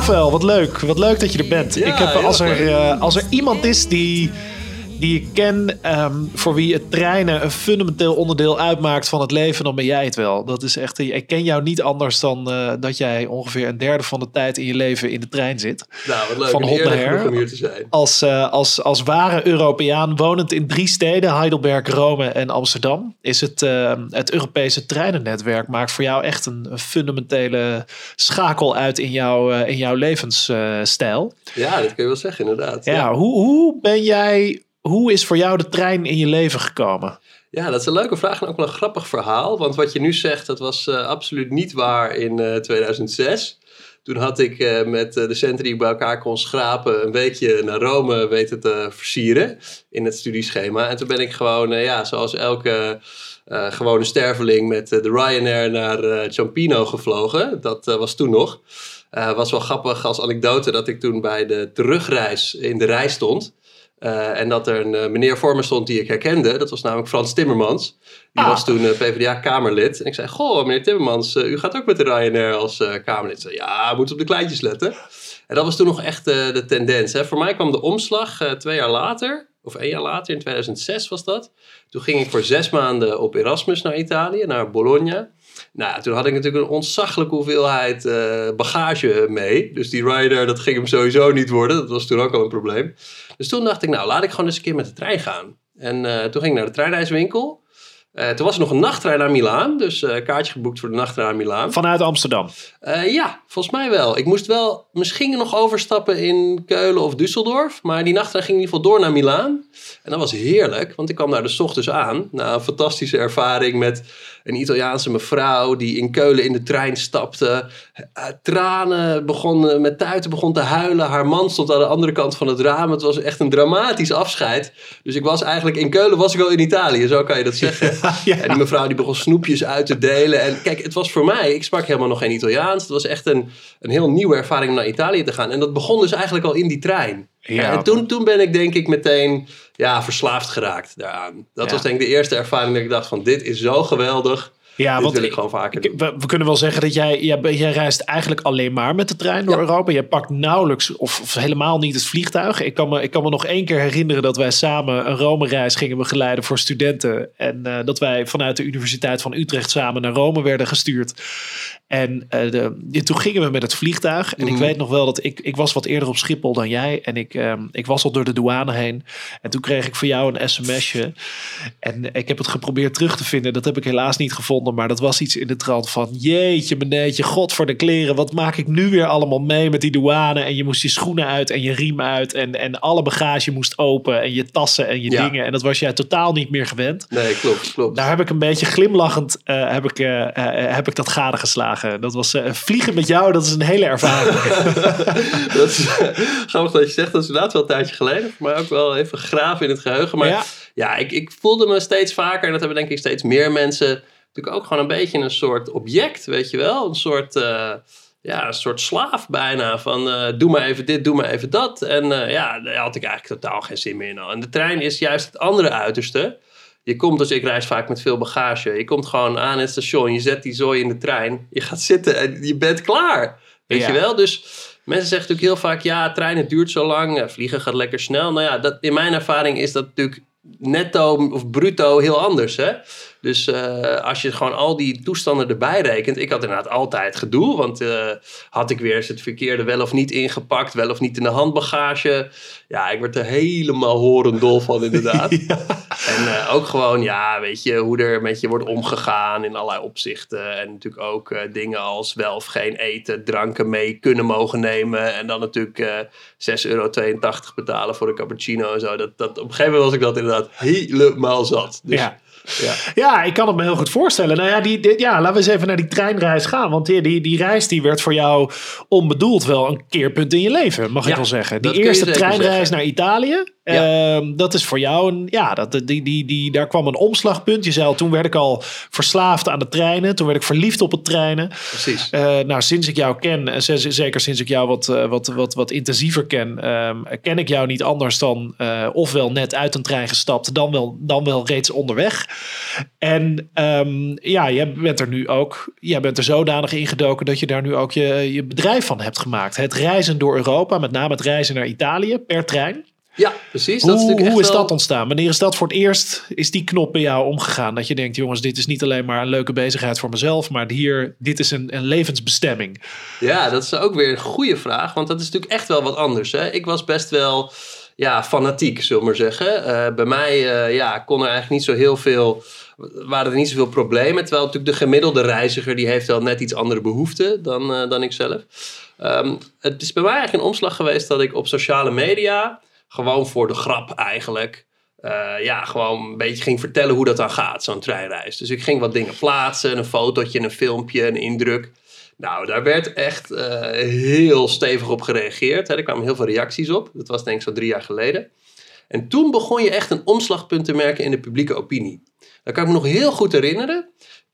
Rafael, wat leuk. Wat leuk dat je er bent. Ja, ik heb, als, er, eh, als er iemand is die, die ik ken, ehm, voor wie het treinen een fundamenteel onderdeel uitmaakt van het leven, dan ben jij het wel. Dat is echt, ik ken jou niet anders dan eh, dat jij ongeveer een derde van de tijd in je leven in de trein zit. Nou, wat leuk. Van Een hot eer naar genoeg her. om hier te zijn. Als, eh, als, als ware Europeaan, wonend in drie steden, Heidelberg, Rome en Amsterdam, is het, eh, het Europese treinennetwerk maakt voor jou echt een, een fundamentele schakel uit in, jouw eh, in jouw levensstijl. Ja, dat kun je wel zeggen, inderdaad. ja, Hoe, hoe ben jij, hoe is voor jou de trein in je leven gekomen? Ja, dat is een leuke vraag en ook wel een grappig verhaal. Want wat je nu zegt, dat was eh, absoluut niet waar in eh, 2006. Toen had ik eh, met eh, de centen die ik bij elkaar kon schrapen... een weekje naar Rome weten te versieren in het studieschema. En toen ben ik gewoon, eh, ja, zoals elke eh, gewone sterveling... met eh, de Ryanair naar eh, Ciampino gevlogen. Dat eh, was toen nog. Eh was wel grappig als anekdote dat ik toen bij de terugreis in de rij stond... Eh, en dat er een eh, meneer voor me stond die ik herkende. Dat was namelijk Frans Timmermans. Die Ah. was toen eh, PvdA-Kamerlid. En ik zei, goh, meneer Timmermans, u gaat ook met de Ryanair als Kamerlid. Zei, ja, moet op de kleintjes letten. En dat was toen nog echt de tendens. Hè. Voor mij kwam de omslag twee jaar later, of één jaar later, in 2006 was dat. Toen ging ik voor zes maanden op Erasmus naar Italië, naar Bologna. Nou, toen had ik natuurlijk een ontzaglijke hoeveelheid eh, bagage mee. Dus die rider, dat ging hem sowieso niet worden. Dat was toen ook al een probleem. Dus toen dacht ik, nou, laat ik gewoon eens een keer met de trein gaan. En eh, toen ging ik naar de treinreiswinkel. Eh, toen was er nog een nachttrein naar Milaan. Dus eh kaartje geboekt voor de nachttrein naar Milaan. Vanuit Amsterdam. Eh, ja, volgens mij wel. Ik moest wel misschien nog overstappen in Keulen of Düsseldorf. Maar die nachttrein ging in ieder geval door naar Milaan. En dat was heerlijk, want ik kwam daar dus 's ochtends aan. Na een fantastische ervaring met een Italiaanse mevrouw die in Keulen in de trein stapte. Tranen begon, met tuiten begon te huilen. Haar man stond aan de andere kant van het raam. Het was echt een dramatisch afscheid. Dus ik was eigenlijk in Keulen was ik al in Italië, zo kan je dat zeggen. Ja. En die mevrouw die begon snoepjes uit te delen. En kijk, het was voor mij, ik sprak helemaal nog geen Italiaans. Het was echt een, een heel nieuwe ervaring om naar Italië te gaan. En dat begon dus eigenlijk al in die trein. Ja. En toen, toen ben ik denk ik meteen ja, verslaafd geraakt daaraan. Dat Ja. was denk ik de eerste ervaring dat ik dacht van dit is zo geweldig. Ja, dit want wil ik gewoon vaker doen. we, we kunnen wel zeggen dat jij, jij, jij reist eigenlijk alleen maar met de trein door Ja. Europa. Je pakt nauwelijks of, of helemaal niet het vliegtuig. Ik kan, me, ik kan me nog één keer herinneren dat wij samen een Rome-reis gingen begeleiden voor studenten. En eh, dat wij vanuit de Universiteit van Utrecht samen naar Rome werden gestuurd. En eh, de, toen gingen we met het vliegtuig. En ik Mhm. weet nog wel dat ik, ik was wat eerder op Schiphol dan jij. En ik, ehm, ik was al door de douane heen. En toen kreeg ik voor jou een sms'je. En ik heb het geprobeerd terug te vinden. Dat heb ik helaas niet gevonden. Maar dat was iets in de trant van... Jeetje, meneetje, god voor de kleren. Wat maak ik nu weer allemaal mee met die douane? En je moest je schoenen uit en je riem uit. En, en alle bagage moest open. En je tassen en je Ja. dingen. En dat was jij totaal niet meer gewend. Nee, klopt, klopt. Daar heb ik een beetje glimlachend eh, heb ik, eh, eh, heb ik dat gadegeslagen. Dat was vliegen met jou, dat is een hele ervaring. dat is grappig dat je zegt, dat is inderdaad wel een tijdje geleden. Maar ook wel even graven in het geheugen. Maar Ja. ja, ik, ik voelde me steeds vaker, en dat hebben denk ik steeds meer mensen, natuurlijk ook gewoon een beetje een soort object, weet je wel? Een soort, eh, ja, een soort slaaf bijna van eh, doe maar even dit, doe maar even dat. En eh, ja, daar had ik eigenlijk totaal geen zin meer in. En de trein is juist het andere uiterste. Je komt, dus ik reis vaak met veel bagage. Je komt gewoon aan het station, je zet die zooi in de trein. Je gaat zitten en je bent klaar. Weet Ja. je wel? Dus mensen zeggen natuurlijk heel vaak, ja, treinen duurt zo lang, vliegen gaat lekker snel. Nou ja, dat, in mijn ervaring is dat natuurlijk netto of bruto heel anders. Hè? Dus eh, als je gewoon al die toestanden erbij rekent. Ik had inderdaad altijd gedoe. Want eh, had ik weer eens het verkeerde wel of niet ingepakt. Wel of niet in de handbagage. Ja, ik werd er helemaal horendol van inderdaad. En eh, ook gewoon, ja, weet je, hoe er met je wordt omgegaan in allerlei opzichten. En natuurlijk ook dingen als wel of geen eten, dranken mee kunnen mogen nemen. En dan natuurlijk eh 6,82 euro betalen voor een cappuccino en zo. Dat, dat, op een gegeven moment was ik dat inderdaad helemaal zat. Dus, Ja. Ja. Ja, ik kan het me heel goed voorstellen. Nou ja, die, die- ja laten we eens even naar die treinreis gaan. Want die, die, die reis die werd voor jou onbedoeld wel een keerpunt in je leven, mag ik wel zeggen. Die eerste treinreis naar Italië. Ja. Ehm, dat is voor jou een, ja, dat, die, die, die, daar kwam een omslagpunt. Je zei al, toen werd ik al verslaafd aan de treinen. Toen werd ik verliefd op het treinen. Precies. Eh, nou, sinds ik jou ken, en z- zeker sinds ik jou wat, eh, wat, wat, wat intensiever ken, ehm, ken ik jou niet anders dan eh, ofwel net uit een trein gestapt, dan wel, dan wel reeds onderweg. En ehm, ja, jij bent er nu ook, jij bent er zodanig ingedoken dat je daar nu ook je, je bedrijf van hebt gemaakt. Het reizen door Europa, met name het reizen naar Italië per trein. Ja, precies. Hoe, dat is hoe echt is wel- dat ontstaan? Wanneer is dat voor het eerst, is die knop bij jou omgegaan? Dat je denkt, jongens, dit is niet alleen maar een leuke bezigheid voor mezelf, maar hier, dit is een, een levensbestemming. Ja, dat is ook weer een goede vraag. Want dat is natuurlijk echt wel wat anders. Hè? Ik was best wel ja, fanatiek, zullen we maar zeggen. Eh, bij mij eh, ja, kon er eigenlijk niet zo heel veel... waren er niet zoveel problemen. Terwijl natuurlijk de gemiddelde reiziger... die heeft wel net iets andere behoeften dan, eh, dan ik zelf. Ehm, het is bij mij eigenlijk een omslag geweest... dat ik op sociale media... gewoon voor de grap eigenlijk... eh, ja, gewoon een beetje ging vertellen hoe dat dan gaat, zo'n treinreis. Dus ik ging wat dingen plaatsen, een fotootje, een filmpje, een indruk. Nou, daar werd echt eh, heel stevig op gereageerd. Hè. Er kwamen heel veel reacties op. Dat was denk ik zo drie jaar geleden. En toen begon je echt een omslagpunt te merken in de publieke opinie. Dat kan ik me nog heel goed herinneren.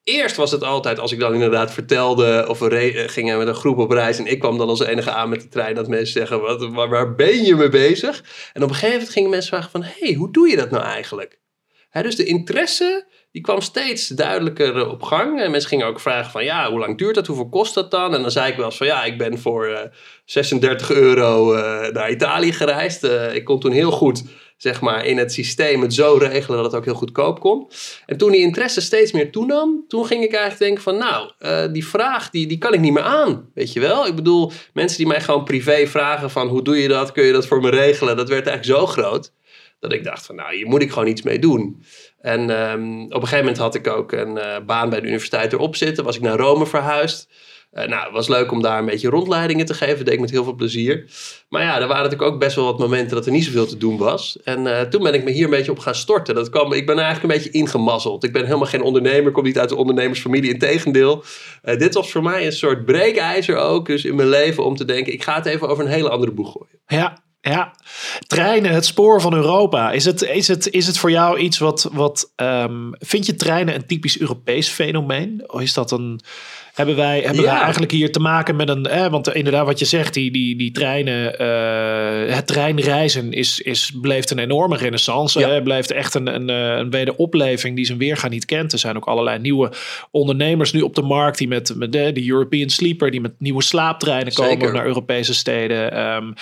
Eerst was het altijd, als ik dan inderdaad vertelde of we eh, gingen met een groep op reis en ik kwam dan als enige aan met de trein, dat mensen zeggen, wat, waar, waar ben je mee bezig? En op een gegeven moment gingen mensen vragen van, hé, hey, hoe doe je dat nou eigenlijk? Dus de interesse, die kwam steeds duidelijker eh, op gang. En mensen gingen ook vragen van, ja, hoe lang duurt dat? Hoeveel kost dat dan? En dan zei ik wel eens van, ja, ik ben voor eh, 36 euro eh, naar Italië gereisd. Eh, ik kon toen heel goed, zeg maar, in het systeem het zo regelen dat het ook heel goedkoop kon. En toen die interesse steeds meer toenam, toen ging ik eigenlijk denken van, nou, eh, die vraag, die, die kan ik niet meer aan, weet je wel? Ik bedoel, mensen die mij gewoon privé vragen van, hoe doe je dat? Kun je dat voor me regelen? Dat werd eigenlijk zo groot, dat ik dacht van, nou, hier moet ik gewoon iets mee doen. En ehm, op een gegeven moment had ik ook een eh, baan bij de universiteit erop zitten. Was ik naar Rome verhuisd. Eh, nou, het was leuk om daar een beetje rondleidingen te geven. Dat deed ik met heel veel plezier. Maar ja, er waren natuurlijk ook best wel wat momenten dat er niet zoveel te doen was. En eh, toen ben ik me hier een beetje op gaan storten. Dat kwam, ik ben eigenlijk een beetje ingemazzeld. Ik ben helemaal geen ondernemer. Ik kom niet uit de ondernemersfamilie. Integendeel. Eh dit was voor mij een soort breekijzer ook. Dus in mijn leven om te denken, ik ga het even over een hele andere boeg gooien. Ja, ja. Treinen, het spoor van Europa. Is het, is het, is het voor jou iets wat. wat ehm, vind je treinen een typisch Europees fenomeen? Of is dat een. Hebben wij, hebben Ja. wij eigenlijk hier te maken met een. Eh, want inderdaad, wat je zegt, die, die, die treinen. eh, het treinreizen is, is, bleef een enorme renaissance. Ja. hè. bleef echt een, een, eh, een wederopleving die zijn weerga niet kent. Er zijn ook allerlei nieuwe ondernemers nu op de markt. die met, met de, de European Sleeper. die met nieuwe slaaptreinen komen naar Europese steden. ehm,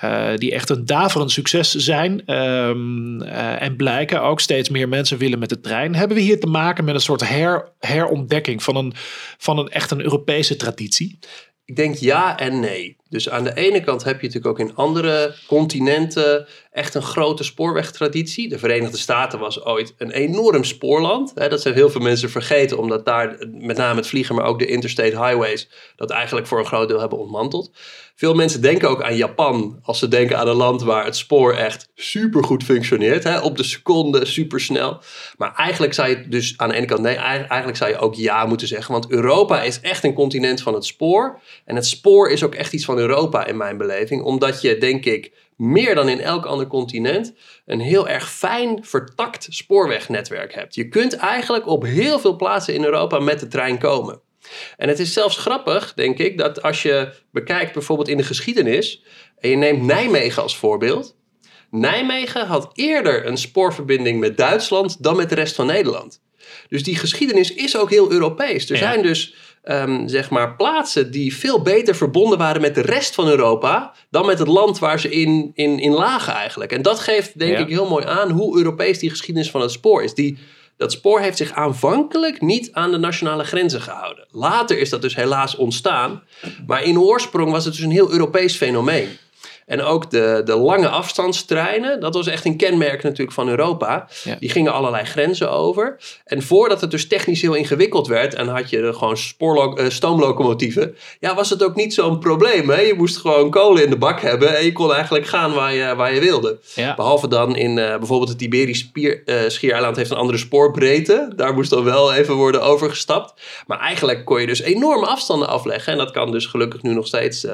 eh, die echt een daverend succes zijn. ehm, eh, en blijken ook steeds meer mensen willen met de trein. Hebben we hier te maken met een soort her, herontdekking van een, van een echt een Europese traditie? Ik denk ja en nee. Dus aan de ene kant heb je natuurlijk ook in andere continenten echt een grote spoorwegtraditie. De Verenigde Staten was ooit een enorm spoorland. Dat zijn heel veel mensen vergeten, omdat daar met name het vliegen, maar ook de interstate highways, dat eigenlijk voor een groot deel hebben ontmanteld. Veel mensen denken ook aan Japan als ze denken aan een land waar het spoor echt supergoed functioneert. Op de seconde, supersnel. Maar eigenlijk zou je dus aan de ene kant nee, eigenlijk zou je ook ja moeten zeggen. Want Europa is echt een continent van het spoor. En het spoor is ook echt iets van Europa in mijn beleving. Omdat je, denk ik, meer dan in elk ander continent een heel erg fijn vertakt spoorwegnetwerk hebt. Je kunt eigenlijk op heel veel plaatsen in Europa met de trein komen. En het is zelfs grappig, denk ik, dat als je bekijkt bijvoorbeeld in de geschiedenis en je neemt Nijmegen als voorbeeld. Nijmegen had eerder een spoorverbinding met Duitsland dan met de rest van Nederland. Dus die geschiedenis is ook heel Europees. Er Ja. zijn dus ehm, zeg maar plaatsen die veel beter verbonden waren met de rest van Europa dan met het land waar ze in, in, in lagen eigenlijk. En dat geeft denk Ja. ik heel mooi aan hoe Europees die geschiedenis van het spoor is. Die, dat spoor heeft zich aanvankelijk niet aan de nationale grenzen gehouden. Later is dat dus helaas ontstaan. Maar in oorsprong was het dus een heel Europees fenomeen. En ook de, de lange afstandstreinen, dat was echt een kenmerk natuurlijk van Europa. Ja. Die gingen allerlei grenzen over. En voordat het dus technisch heel ingewikkeld werd en had je gewoon spoorlo- eh, stoomlocomotieven, ja, was het ook niet zo'n probleem. Hè? Je moest gewoon kolen in de bak hebben en je kon eigenlijk gaan waar je, waar je wilde. Ja. Behalve dan in eh, bijvoorbeeld het Iberisch Spier- eh, Schiereiland heeft een andere spoorbreedte. Daar moest dan wel even worden overgestapt. Maar eigenlijk kon je dus enorme afstanden afleggen. En dat kan dus gelukkig nu nog steeds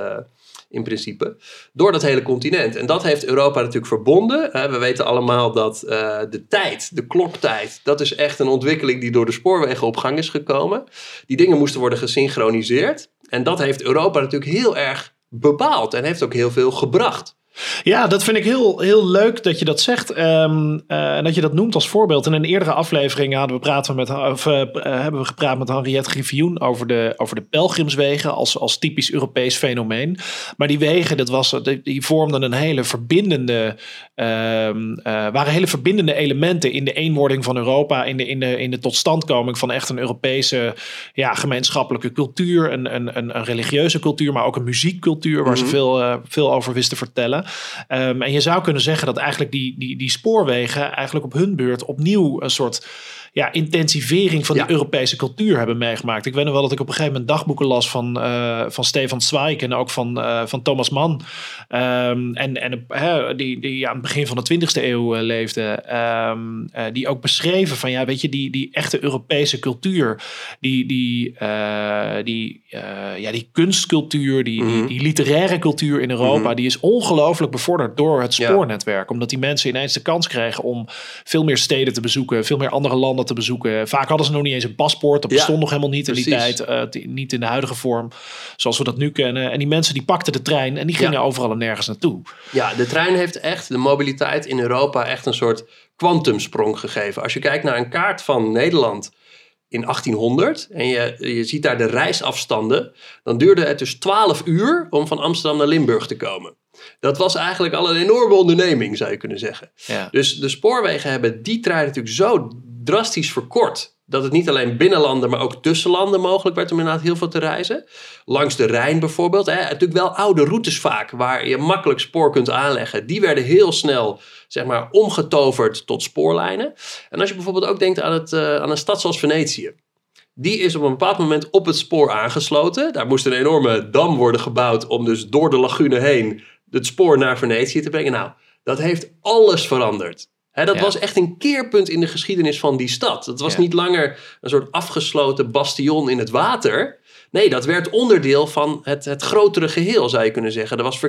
in principe, door dat hele continent. En dat heeft Europa natuurlijk verbonden. we weten allemaal dat uh, de tijd, de kloktijd, dat is echt een ontwikkeling die door de spoorwegen op gang is gekomen. Die dingen moesten worden gesynchroniseerd. En dat heeft Europa natuurlijk heel erg bepaald en heeft ook heel veel gebracht. Ja, dat vind ik heel, heel leuk dat je dat zegt. Ehm, eh, en dat je dat noemt als voorbeeld. In een eerdere aflevering hadden we praten met, of, uh, hebben we gepraat met Henriette Griffioen over de, over de pelgrimswegen als, als typisch Europees fenomeen. Maar die wegen, dat was, die, vormden een hele verbindende, ehm, waren hele verbindende elementen in de eenwording van Europa, in de, in de, in de totstandkoming van echt een Europese ja, gemeenschappelijke cultuur, een, een, een, een religieuze cultuur, maar ook een muziekcultuur waar ze mhm. veel, veel over wisten vertellen. Ehm, en je zou kunnen zeggen dat eigenlijk die, die, die spoorwegen eigenlijk op hun beurt opnieuw een soort ja, intensivering van de Europese cultuur hebben meegemaakt. Ik weet nog wel dat ik op een gegeven moment dagboeken las van, uh, van Stefan Zweig en ook van, uh, van Thomas Mann. Um, en en die, die aan het begin van de 20e eeuw leefde. Um, die ook beschreven van, ja, weet je, die, die echte Europese cultuur, die, die, die, ja, die kunstcultuur, die, die, mhm. die, literaire cultuur in Europa, mhm. die is ongelooflijk bevorderd door het spoornetwerk. Omdat die mensen ineens de kans kregen om veel meer steden te bezoeken, veel meer andere landen te bezoeken. Vaak hadden ze nog niet eens een paspoort. Dat bestond nog helemaal niet in die tijd. Uh, niet in de huidige vorm zoals we dat nu kennen. En die mensen die pakten de trein en die gingen overal en nergens naartoe. Ja, de trein heeft echt de mobiliteit in Europa echt een soort kwantumsprong gegeven. Als je kijkt naar een kaart van Nederland in 1800 en je, je ziet daar de reisafstanden, dan duurde het dus 12 uur om van Amsterdam naar Limburg te komen. Dat was eigenlijk al een enorme onderneming, zou je kunnen zeggen. Ja. Dus de spoorwegen hebben die trein natuurlijk zo drastisch verkort. Dat het niet alleen binnenlanden, maar ook tussenlanden mogelijk werd om inderdaad heel veel te reizen. Langs de Rijn bijvoorbeeld. Hè, natuurlijk wel oude routes vaak, waar je makkelijk spoor kunt aanleggen. Die werden heel snel zeg maar, omgetoverd tot spoorlijnen. En als je bijvoorbeeld ook denkt aan, het, uh, aan een stad zoals Venetië. Die is op een bepaald moment op het spoor aangesloten. Daar moest een enorme dam worden gebouwd om dus door de lagune heen het spoor naar Venetië te brengen. Nou, dat heeft alles veranderd dat was echt een keerpunt in de geschiedenis van die stad. Het was niet langer een soort afgesloten bastion in het water. Nee, dat werd onderdeel van het, het grotere geheel, zou je kunnen zeggen. Er was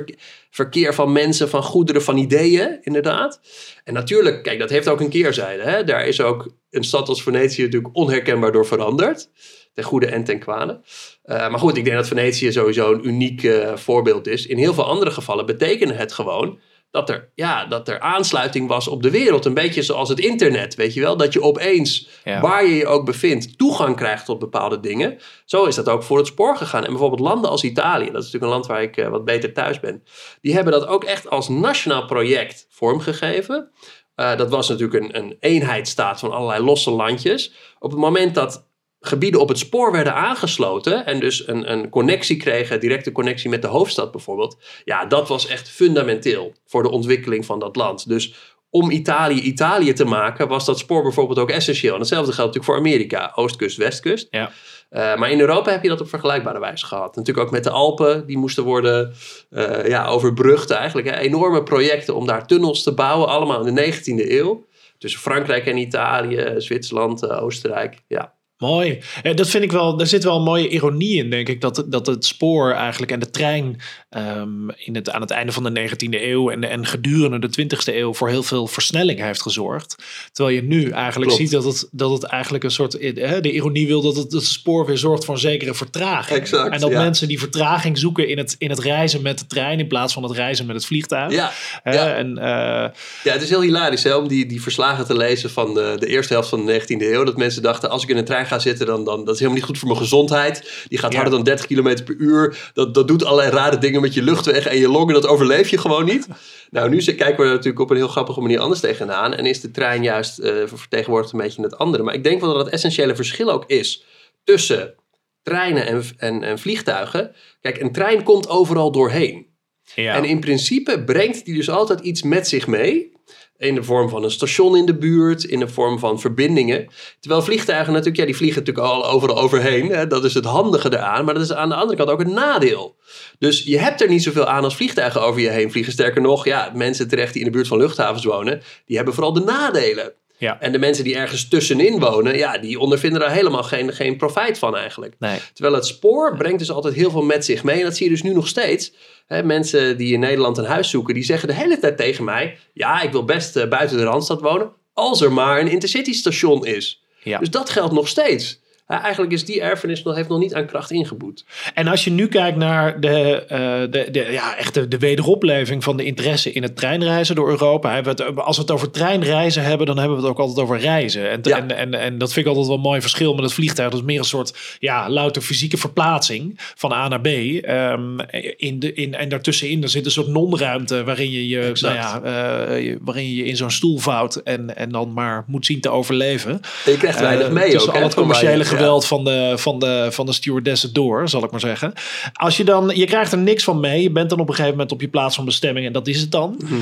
verkeer van mensen, van goederen, van ideeën, inderdaad. En natuurlijk, kijk, dat heeft ook een keerzijde. Hè? Daar is ook een stad als Venetië natuurlijk onherkenbaar door veranderd. Ten goede en ten kwade. Uh, maar goed, ik denk dat Venetië sowieso een uniek uh, voorbeeld is. In heel veel andere gevallen betekende het gewoon dat er, ja, dat er aansluiting was op de wereld. Een beetje zoals het internet, weet je wel. Dat je opeens, waar je je ook bevindt, toegang krijgt tot bepaalde dingen. Zo is dat ook voor het spoor gegaan. En bijvoorbeeld landen als Italië, dat is natuurlijk een land waar ik uh, wat beter thuis ben. Die hebben dat ook echt als nationaal project vormgegeven. Uh, dat was natuurlijk een, een eenheidsstaat van allerlei losse landjes. Op het moment dat gebieden op het spoor werden aangesloten en dus een, een connectie kregen, directe connectie met de hoofdstad bijvoorbeeld, ja, dat was echt fundamenteel voor de ontwikkeling van dat land. Dus om Italië Italië te maken, was dat spoor bijvoorbeeld ook essentieel. En hetzelfde geldt natuurlijk voor Amerika, oostkust, westkust. Ja. Uh, maar in Europa heb je dat op vergelijkbare wijze gehad. Natuurlijk ook met de Alpen, die moesten worden uh, ja, overbrugd eigenlijk. Hè. Enorme projecten om daar tunnels te bouwen, allemaal in de 19e eeuw. Tussen Frankrijk en Italië, Zwitserland, uh, Oostenrijk. Ja. Mooi. Dat vind ik wel, er zit wel een mooie ironie in, denk ik. Dat, dat het spoor eigenlijk en de trein um, in het, aan het einde van de 19e eeuw en, en gedurende de 20e eeuw voor heel veel versnelling heeft gezorgd. Terwijl je nu eigenlijk ziet dat het, dat het eigenlijk een soort. Hè, de ironie wil dat het, het spoor weer zorgt voor een zekere vertraging. Exact, en dat mensen die vertraging zoeken in het, in het reizen met de trein in plaats van het reizen met het vliegtuig. Ja, ja. En, uh, ja het is heel hilarisch hè, om die, die verslagen te lezen van de, de eerste helft van de 19e eeuw. Dat mensen dachten: als ik in een trein ga zitten, dan, dan dat is helemaal niet goed voor mijn gezondheid. Die gaat harder dan 30 km per uur. Dat, dat doet allerlei rare dingen met je luchtweg en je longen. Dat overleef je gewoon niet. Nou, nu kijken we er natuurlijk op een heel grappige manier anders tegenaan. En is de trein juist uh, vertegenwoordigt een beetje het andere. Maar ik denk wel dat het essentiële verschil ook is tussen treinen en, en, en vliegtuigen. Kijk, een trein komt overal doorheen. Ja. En in principe brengt die dus altijd iets met zich mee. In de vorm van een station in de buurt, in de vorm van verbindingen. Terwijl vliegtuigen natuurlijk, ja, die vliegen natuurlijk al overal overheen. Hè? Dat is het handige eraan, maar dat is aan de andere kant ook een nadeel. Dus je hebt er niet zoveel aan als vliegtuigen over je heen vliegen. Sterker nog, ja, mensen terecht die in de buurt van luchthavens wonen, die hebben vooral de nadelen. Ja. En de mensen die ergens tussenin wonen, ja, die ondervinden daar helemaal geen, geen profijt van eigenlijk. Nee. Terwijl het spoor brengt dus altijd heel veel met zich mee. En dat zie je dus nu nog steeds. Hè, mensen die in Nederland een huis zoeken, die zeggen de hele tijd tegen mij... ja, ik wil best eh, buiten de Randstad wonen, als er maar een intercity station is. Ja. Dus dat geldt nog steeds. Ja, eigenlijk is die erfenis nog, heeft nog niet aan kracht ingeboet. En als je nu kijkt naar de, eh, de, de, ja, echt de, de wederopleving van de interesse in het treinreizen door Europa. Het, als we het over treinreizen hebben, dan hebben we het ook altijd over reizen. En, Ja. en, en, en dat vind ik altijd wel een mooi verschil met het vliegtuig. Dat is meer een soort ja, louter fysieke verplaatsing van A naar B. Ehm, in de, in, en daartussenin er zit een soort non-ruimte waarin je je, nou ja, eh, je- waarin je je in zo'n stoel vouwt en, en dan maar moet zien te overleven. En je krijgt weinig Eh, mee tussen ook. al het commerciële. Geweld van, de, van, de, van de stewardessen door, zal ik maar zeggen. Als je dan, je krijgt er niks van mee. Je bent dan op een gegeven moment op je plaats van bestemming en dat is het dan. Mhm.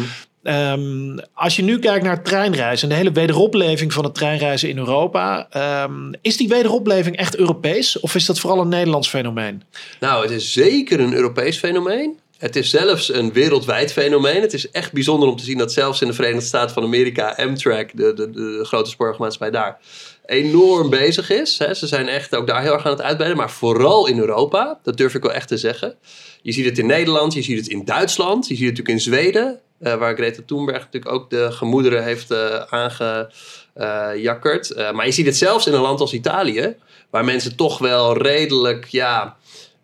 Ehm, als je nu kijkt naar het treinreizen en de hele wederopleving van het treinreizen in Europa. ehm, is die wederopleving echt Europees of is dat vooral een Nederlands fenomeen? Nou, het is zeker een Europees fenomeen. Het is zelfs een wereldwijd fenomeen. Het is echt bijzonder om te zien dat zelfs in de Verenigde Staten van Amerika, Amtrak, de, de, de grote spoorwegmaatschappij daar, enorm bezig is. Hè. Ze zijn echt ook daar heel erg aan het uitbreiden, maar vooral in Europa, dat durf ik wel echt te zeggen. Je ziet het in Nederland, je ziet het in Duitsland, je ziet het natuurlijk in Zweden, eh, waar Greta Thunberg natuurlijk ook de gemoederen heeft eh aangejakkerd. Eh, maar je ziet het zelfs in een land als Italië, waar mensen toch wel redelijk, ja,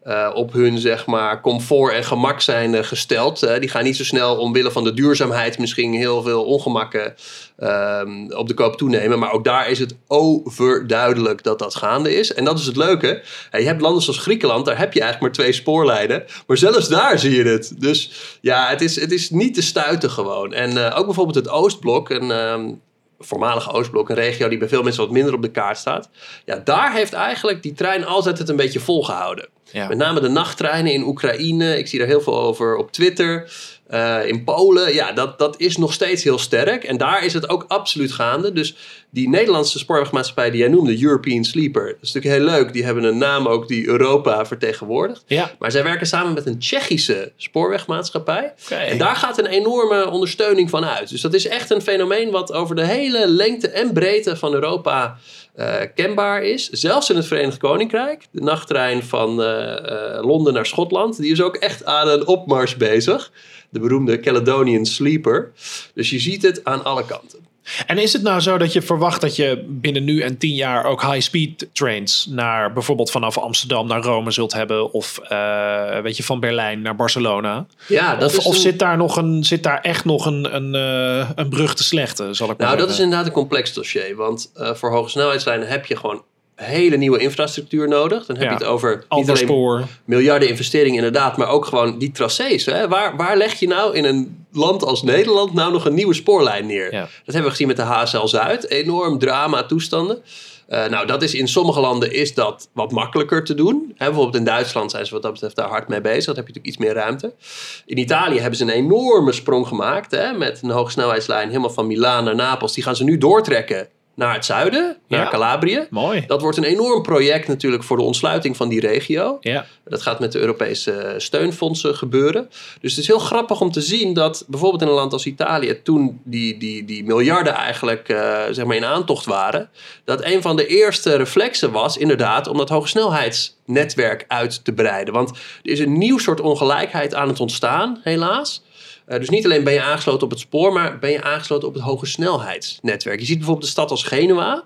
eh, op hun zeg maar, comfort en gemak zijn eh, gesteld. Die gaan niet zo snel omwille van de duurzaamheid misschien heel veel ongemakken ehm, op de koop toenemen. Maar ook daar is het overduidelijk dat dat gaande is. En dat is het leuke. Je hebt landen zoals Griekenland, daar heb je eigenlijk maar twee spoorlijnen. Maar zelfs daar zie je het. Dus ja, het is, het is niet te stuiten gewoon. En eh, ook bijvoorbeeld het Oostblok, een ehm, voormalige Oostblok, een regio die bij veel mensen wat minder op de kaart staat. Ja, daar heeft eigenlijk die trein altijd het een beetje volgehouden. Ja. Met name de nachttreinen in Oekraïne. Ik zie daar heel veel over op Twitter. Eh, in Polen, ja, dat, dat is nog steeds heel sterk. En daar is het ook absoluut gaande. Dus die Nederlandse spoorwegmaatschappij die jij noemde, European Sleeper. Dat is natuurlijk heel leuk. Die hebben een naam ook die Europa vertegenwoordigt. Ja, Maar zij werken samen met een Tsjechische spoorwegmaatschappij. En daar gaat een enorme ondersteuning van uit. Dus dat is echt een fenomeen wat over de hele lengte en breedte van Europa eh, kenbaar is. Zelfs in het Verenigd Koninkrijk. De nachttrein van eh, eh, Londen naar Schotland. Die is ook echt aan een opmars bezig. De beroemde Caledonian Sleeper. Dus je ziet het aan alle kanten. En is het nou zo dat je verwacht dat je binnen nu en tien jaar ook high-speed trains naar bijvoorbeeld vanaf Amsterdam naar Rome zult hebben of eh, weet je van Berlijn naar Barcelona? Ja, dat Of, is of een- zit daar nog een zit daar echt nog een, een, eh, een brug te slechten, zal ik maar Nou, dat is inderdaad een complex dossier. Want eh, voor hoge snelheidslijnen heb je gewoon hele nieuwe infrastructuur nodig. Dan heb Ja. je het over niet alleen miljarden investeringen inderdaad, maar ook gewoon die tracés. Hè? Waar, waar leg je nou in een land als Nederland nou nog een nieuwe spoorlijn neer? Ja. Dat hebben we gezien met de HSL Zuid. Enorm drama toestanden. Eh, nou, dat is in sommige landen is dat wat makkelijker te doen. Hè, bijvoorbeeld in Duitsland zijn ze wat dat betreft daar hard mee bezig. Dan heb je natuurlijk iets meer ruimte. In Italië hebben ze een enorme sprong gemaakt. Hè, met een hogesnelheidslijn helemaal van Milaan naar Napels. Die gaan ze nu doortrekken naar het zuiden, naar Ja. Calabrië. Mooi. Dat wordt een enorm project natuurlijk voor de ontsluiting van die regio. Ja. Dat gaat met de Europese steunfondsen gebeuren. Dus het is heel grappig om te zien dat bijvoorbeeld in een land als Italië, toen die, die, die miljarden eigenlijk eh, zeg maar in aantocht waren, dat een van de eerste reflexen was inderdaad om dat hogesnelheidsnetwerk uit te breiden. Want er is een nieuw soort ongelijkheid aan het ontstaan, helaas. Eh, dus niet alleen ben je aangesloten op het spoor, maar ben je aangesloten op het hogesnelheidsnetwerk. Je ziet bijvoorbeeld de stad als Genua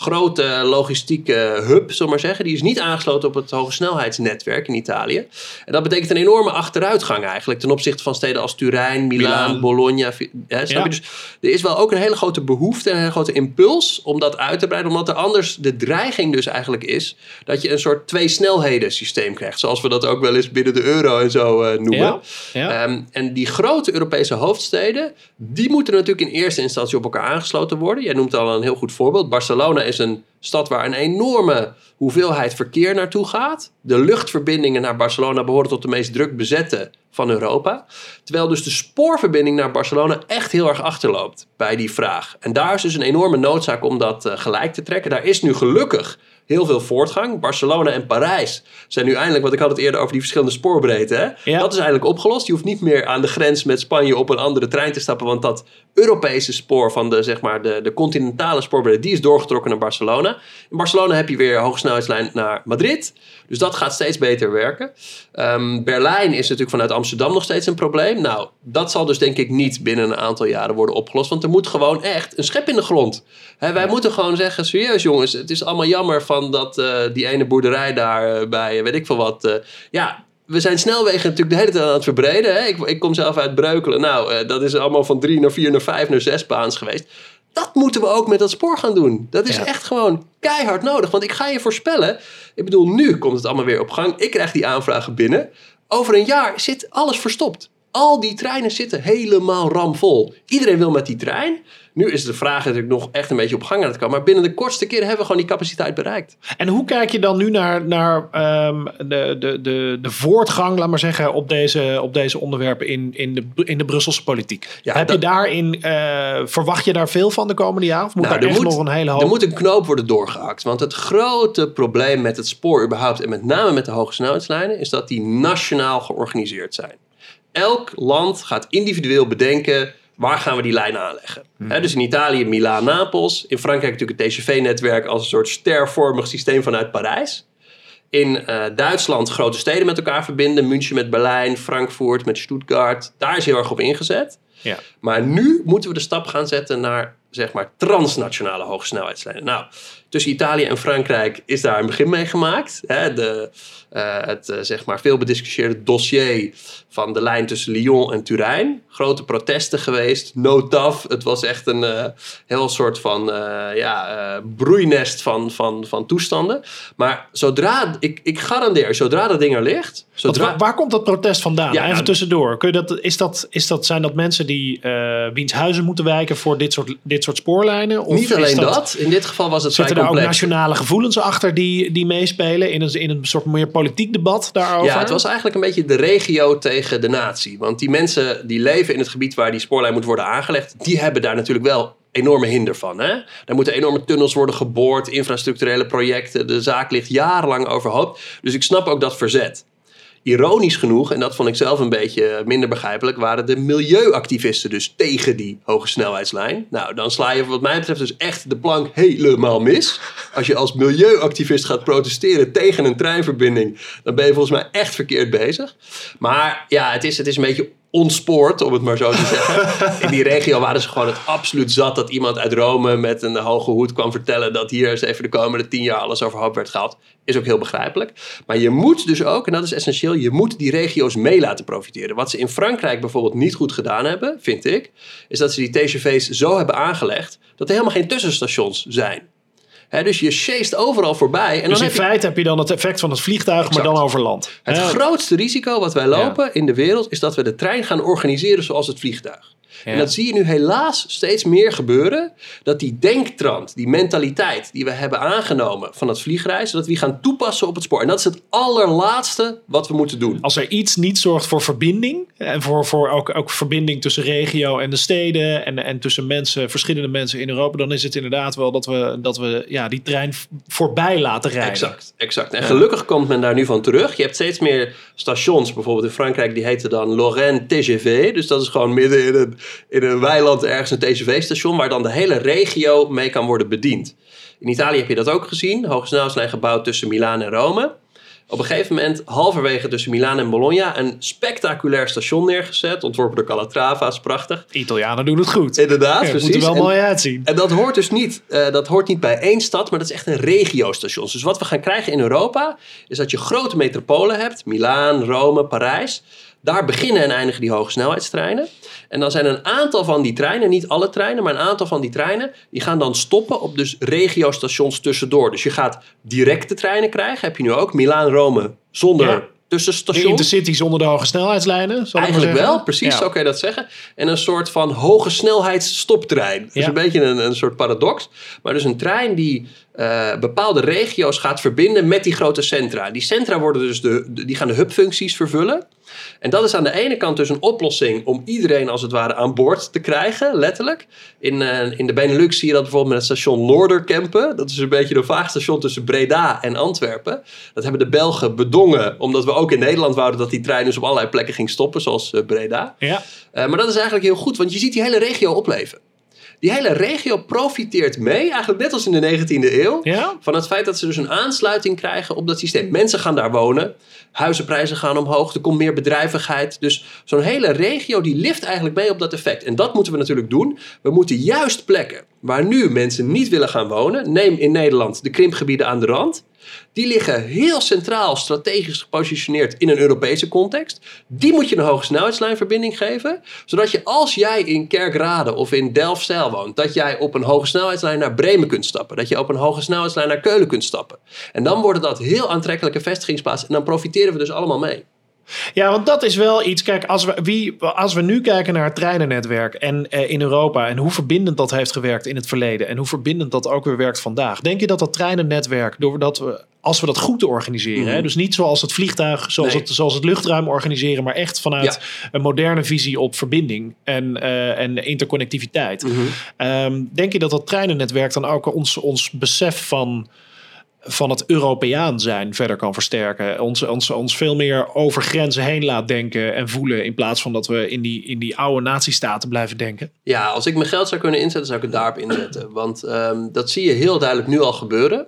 grote logistieke hub, zullen maar zeggen. Die is niet aangesloten op het hogesnelheidsnetwerk in Italië. En dat betekent een enorme achteruitgang eigenlijk ten opzichte van steden als Turijn, Milaan. Bologna. Hè, snap Ja. je? Dus er is wel ook een hele grote behoefte en een hele grote impuls om dat uit te breiden. Omdat er anders de dreiging dus eigenlijk is dat je een soort twee snelheden systeem krijgt. Zoals we dat ook wel eens binnen de euro en zo eh, noemen. Ja. Ja. Ehm, en die grote Europese hoofdsteden, die moeten natuurlijk in eerste instantie op elkaar aangesloten worden. Jij noemt al een heel goed voorbeeld. Barcelona is een stad waar een enorme hoeveelheid verkeer naartoe gaat. De luchtverbindingen naar Barcelona behoren tot de meest druk bezette van Europa. Terwijl dus de spoorverbinding naar Barcelona echt heel erg achterloopt bij die vraag. En daar is dus een enorme noodzaak om dat eh, gelijk te trekken. Daar is nu gelukkig heel veel voortgang. Barcelona en Parijs zijn nu eindelijk, want ik had het eerder over die verschillende spoorbreedte. Hè? Ja. Dat is eigenlijk opgelost. Je hoeft niet meer aan de grens met Spanje op een andere trein te stappen, want dat Europese spoor van de, zeg maar, de, de continentale spoorbreedte, die is doorgetrokken naar Barcelona. In Barcelona heb je weer een hogesnelheidslijn naar Madrid. Dus dat gaat steeds beter werken. Ehm, Berlijn is natuurlijk vanuit Amsterdam nog steeds een probleem. Nou, dat zal dus denk ik niet binnen een aantal jaren worden opgelost. Want er moet gewoon echt een schep in de grond. Wij moeten gewoon zeggen, serieus jongens, het is allemaal jammer van dat eh, die ene boerderij daar eh, bij, weet ik veel wat. eh, ja, we zijn snelwegen natuurlijk de hele tijd aan het verbreden. Hè? Ik, ik kom zelf uit Breukelen. Nou, dat is allemaal van drie naar vier naar vijf naar zes baans geweest. Dat moeten we ook met dat spoor gaan doen. Dat is Ja. echt gewoon keihard nodig. Want ik ga je voorspellen. Ik bedoel, nu komt het allemaal weer op gang. Ik krijg die aanvragen binnen. Over een jaar zit alles verstopt. Al die treinen zitten helemaal ramvol. Iedereen wil met die trein. Nu is de vraag natuurlijk nog echt een beetje op gang aan het komen. Maar binnen de kortste keren hebben we gewoon die capaciteit bereikt. En hoe kijk je dan nu naar, naar ehm, de, de, de, de voortgang, laat maar zeggen, op deze, op deze onderwerpen in, in, de, in de Brusselse politiek? Ja, Heb je daarin, eh, verwacht je daar veel van de komende jaren? Of moet Nou, daar er echt moet- nog een hele hoop... Er moet een knoop worden doorgehakt. Want het grote probleem met het spoor überhaupt... en met name met de hoge snelheidslijnen... is dat die nationaal georganiseerd zijn. Elk land gaat individueel bedenken... waar gaan we die lijnen aanleggen. Dus in Italië Milaan-Napels. In Frankrijk natuurlijk het TGV-netwerk... als een soort stervormig systeem vanuit Parijs. In eh, Duitsland grote steden met elkaar verbinden. München met Berlijn, Frankfurt met Stuttgart. Daar is heel erg op ingezet. Ja. Maar nu moeten we de stap gaan zetten naar zeg maar transnationale hogesnelheidslijnen. Nou, tussen Italië en Frankrijk is daar een begin mee gemaakt. Hè, de, eh, het eh, zeg maar veel bediscussieerde dossier van de lijn tussen Lyon en Turijn. Grote protesten geweest, no taf. Het was echt een eh, heel soort van ja, broeinest van, van, van toestanden. Maar zodra, ik, ik garandeer, zodra dat ding er ligt... Zodra, waar, waar komt dat protest vandaan? Ja, Even nou- tussendoor. Kun je dat, is dat, is dat, zijn dat mensen die wiens huizen moeten wijken voor dit soort, dit soort spoorlijnen? Of niet alleen dat, in dit geval was het Daar ook nationale gevoelens achter die, die meespelen in een, in een soort meer politiek debat daarover? Ja, het was eigenlijk een beetje de regio tegen de natie. Want die mensen die leven in het gebied waar die spoorlijn moet worden aangelegd, die hebben daar natuurlijk wel enorme hinder van. Hè? Daar moeten enorme tunnels worden geboord, infrastructurele projecten. De zaak ligt jarenlang overhoop. Dus ik snap ook dat verzet. Ironisch genoeg, en dat vond ik zelf een beetje minder begrijpelijk, waren de milieuactivisten dus tegen die hoge snelheidslijn. Nou, dan sla je wat mij betreft dus echt de plank helemaal mis. Als je als milieuactivist gaat protesteren tegen een treinverbinding, dan ben je volgens mij echt verkeerd bezig. Maar ja, het is, het is een beetje ontspoord, om het maar zo te zeggen. In die regio waren ze gewoon het absoluut zat dat iemand uit Rome met een hoge hoed kwam vertellen dat hier eens even de komende tien jaar alles overhoop werd gehaald. Is ook heel begrijpelijk. Maar je moet dus ook, en dat is essentieel, je moet die regio's mee laten profiteren. Wat ze in Frankrijk bijvoorbeeld niet goed gedaan hebben, vind ik, is dat ze die TGV's zo hebben aangelegd dat er helemaal geen tussenstations zijn. Dus je chased overal voorbij. En dan dus in heb je- feite heb je dan het effect van het vliegtuig, maar dan over land. het grootste risico wat wij lopen in de wereld is dat we de trein gaan organiseren zoals het vliegtuig. Ja. En dat zie je nu helaas steeds meer gebeuren. Dat die denktrand, die mentaliteit die we hebben aangenomen van het vliegreizen, dat we die gaan toepassen op het spoor. En dat is het allerlaatste wat we moeten doen. Als er iets niet zorgt voor verbinding, en voor, voor ook, ook verbinding tussen regio en de steden en, en tussen mensen, verschillende mensen in Europa, dan is het inderdaad wel dat we, dat we ja, die trein voorbij laten rijden. Exact, exact. En gelukkig komt men daar nu van terug. Je hebt steeds meer stations, bijvoorbeeld in Frankrijk, die heten dan Lorraine TGV. Dus dat is gewoon midden in een, in een weiland ergens een TGV-station, waar dan de hele regio mee kan worden bediend. In Italië heb je dat ook gezien. Hoge snelheidslijn gebouwd tussen Milaan en Rome. Op een gegeven moment, halverwege tussen Milaan en Bologna, een spectaculair station neergezet. Ontworpen door Calatrava, is prachtig. De Italianen doen het goed. Inderdaad, Ja, het precies. moet er wel En- mooi uitzien. en dat hoort dus niet, eh, dat hoort niet bij één stad, maar dat is echt een regiostation. Dus wat we gaan krijgen in Europa, is dat je grote metropolen hebt. Milaan, Rome, Parijs. Daar beginnen en eindigen die hoge snelheidstreinen. En dan zijn een aantal van die treinen, niet alle treinen, maar een aantal van die treinen, die gaan dan stoppen op dus regiostations tussendoor. Dus je gaat directe treinen krijgen, heb je nu ook. Milaan, Rome, zonder Ja. De tussenstation. intercity zonder de hoge snelheidslijnen. Eigenlijk wel, precies, Ja. zo kan je dat zeggen. En een soort van hoge snelheidsstoptrein. Dat is Ja. een beetje een, een soort paradox. Maar dus een trein die eh, bepaalde regio's gaat verbinden met die grote centra. Die centra worden dus de, de- die gaan de hubfuncties vervullen. En dat is aan de ene kant dus een oplossing om iedereen als het ware aan boord te krijgen, letterlijk. In, eh, in de Benelux zie je dat bijvoorbeeld met het station Noorderkempen. Dat is een beetje een vaag station tussen Breda en Antwerpen. Dat hebben de Belgen bedongen, omdat we ook in Nederland wouden dat die trein dus op allerlei plekken ging stoppen, zoals eh, Breda. Ja. Eh, maar dat is eigenlijk heel goed, want je ziet die hele regio opleven. Die hele regio profiteert mee, eigenlijk net als in de 19e eeuw, Ja? van het feit dat ze dus een aansluiting krijgen op dat systeem. Mensen gaan daar wonen, huizenprijzen gaan omhoog, er komt meer bedrijvigheid. Dus zo'n hele regio die lift eigenlijk mee op dat effect. En dat moeten we natuurlijk doen. We moeten juist plekken waar nu mensen niet willen gaan wonen, neem in Nederland de krimpgebieden aan de rand. Die liggen heel centraal strategisch gepositioneerd in een Europese context. Die moet je een hoge snelheidslijnverbinding geven. Zodat je als jij in Kerkrade of in Delfzijl woont, dat jij op een hoge snelheidslijn naar Bremen kunt stappen. Dat je op een hoge snelheidslijn naar Keulen kunt stappen. En dan worden dat heel aantrekkelijke vestigingsplaatsen. En dan profiteren we dus allemaal mee. Ja, want dat is wel iets. Kijk, als we, wie, als we nu kijken naar het treinennetwerk en eh, in Europa en hoe verbindend dat heeft gewerkt in het verleden en hoe verbindend dat ook weer werkt vandaag, denk je dat dat treinennetwerk, doordat we, als we dat goed organiseren, Mhm. hè, dus niet zoals het vliegtuig, zoals, Nee. het, zoals het luchtruim organiseren, maar echt vanuit een moderne visie op verbinding en, eh, en interconnectiviteit. Ehm, denk je dat dat treinennetwerk dan ook ons, ons besef van van het Europeaan zijn verder kan versterken. Ons, ons, ons veel meer over grenzen heen laat denken en voelen. In plaats van dat we in die, in die oude nazistaten blijven denken. Ja, als ik mijn geld zou kunnen inzetten, zou ik het daarop inzetten. Want ehm, dat zie je heel duidelijk nu al gebeuren.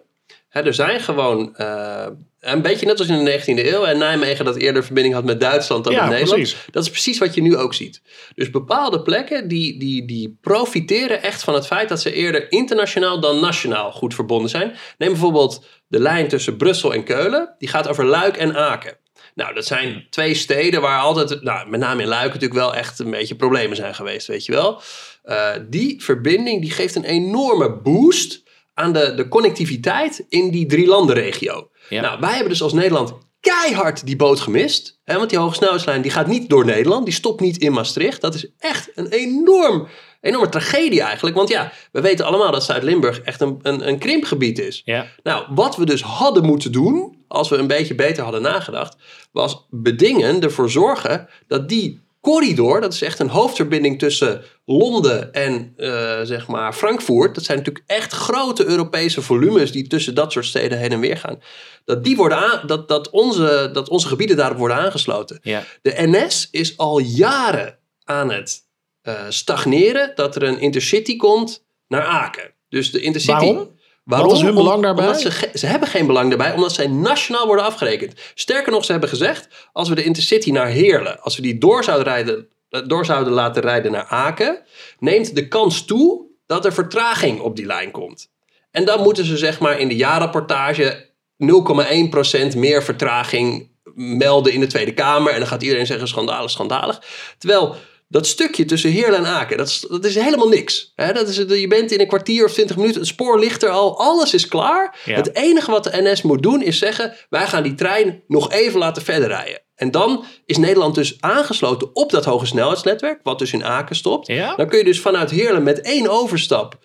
Er zijn gewoon, eh, een beetje net als in de 19e eeuw... en Nijmegen dat eerder verbinding had met Duitsland dan Ja, met Nederland. precies. Dat is precies wat je nu ook ziet. Dus bepaalde plekken die, die, die profiteren echt van het feit... dat ze eerder internationaal dan nationaal goed verbonden zijn. Neem bijvoorbeeld de lijn tussen Brussel en Keulen. Die gaat over Luik en Aken. Nou, dat zijn twee steden waar altijd, nou, met name in Luik natuurlijk wel echt een beetje problemen zijn geweest, weet je wel. Eh, die verbinding die geeft een enorme boost aan de, de connectiviteit in die drie landenregio. Ja. Nou, wij hebben dus als Nederland keihard die boot gemist. Hè, want die hoge snelheidslijn die gaat niet door Nederland, die stopt niet in Maastricht. Dat is echt een enorm, enorme tragedie eigenlijk. Want ja, we weten allemaal dat Zuid-Limburg echt een, een, een krimpgebied is. Ja. Nou, wat we dus hadden moeten doen, als we een beetje beter hadden nagedacht, was bedingen, ervoor zorgen dat die corridor, dat is echt een hoofdverbinding tussen Londen en eh, zeg maar Frankfurt, dat zijn natuurlijk echt grote Europese volumes die tussen dat soort steden heen en weer gaan, dat, die worden aan, dat, dat, onze, dat onze gebieden daarop worden aangesloten. Ja. De NS is al jaren aan het eh, stagneren dat er een intercity komt naar Aken. Dus de intercity. Waarom? Waarom? Wat is hun belang daarbij? Omdat ze, ze hebben geen belang daarbij, omdat zij nationaal worden afgerekend. Sterker nog, ze hebben gezegd, als we de intercity naar Heerlen, als we die door zouden, rijden, eh, door zouden laten rijden naar Aken, neemt de kans toe dat er vertraging op die lijn komt. En dan moeten ze zeg maar in de jaarrapportage 0,1% meer vertraging melden in de Tweede Kamer. En dan gaat iedereen zeggen schandalig, schandalig. Terwijl dat stukje tussen Heerlen en Aken, dat is, dat is helemaal niks. Dat is, je bent in een kwartier of twintig minuten, het spoor ligt er al, alles is klaar. Ja. Het enige wat de NS moet doen is zeggen, wij gaan die trein nog even laten verder rijden. En dan is Nederland dus aangesloten op dat hoge snelheidsnetwerk, wat dus in Aken stopt. Ja? Dan kun je dus vanuit Heerlen met één overstap,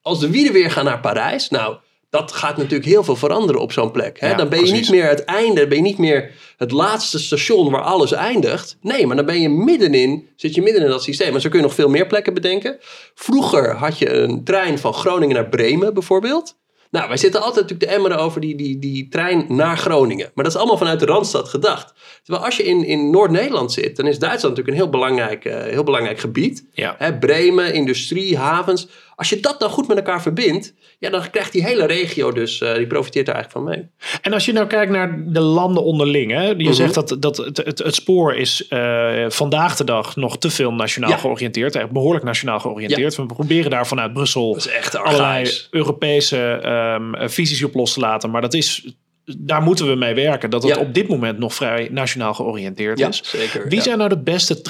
als de wielen weer gaan naar Parijs. Nou, dat gaat natuurlijk heel veel veranderen op zo'n plek. Hè? Ja, dan ben je precies. niet meer het einde, ben je niet meer het laatste station waar alles eindigt. Nee, maar dan ben je middenin, zit je midden in dat systeem. En zo kun je nog veel meer plekken bedenken. Vroeger had je een trein van Groningen naar Bremen bijvoorbeeld. Nou, wij zitten altijd natuurlijk te emmeren over die, die, die trein naar Groningen. Maar dat is allemaal vanuit de Randstad gedacht. Terwijl als je in, in Noord-Nederland zit, dan is Duitsland natuurlijk een heel belangrijk, eh, heel belangrijk gebied. Ja. Hè, Bremen, industrie, havens. Als je dat dan goed met elkaar verbindt, ja, dan krijgt die hele regio dus, eh, die profiteert er eigenlijk van mee. En als je nou kijkt naar de landen onderling. Hè? Je Mhm. zegt dat, dat het, het, het spoor is eh, vandaag de dag nog te veel nationaal Ja. georiënteerd. Echt behoorlijk nationaal georiënteerd. We proberen daar vanuit Brussel allerlei. Europese ehm, visies op los te laten. Maar dat is, daar moeten we mee werken. Dat het Ja. op dit moment nog vrij nationaal georiënteerd Ja, is. zeker. Wie ja. zijn nou de beste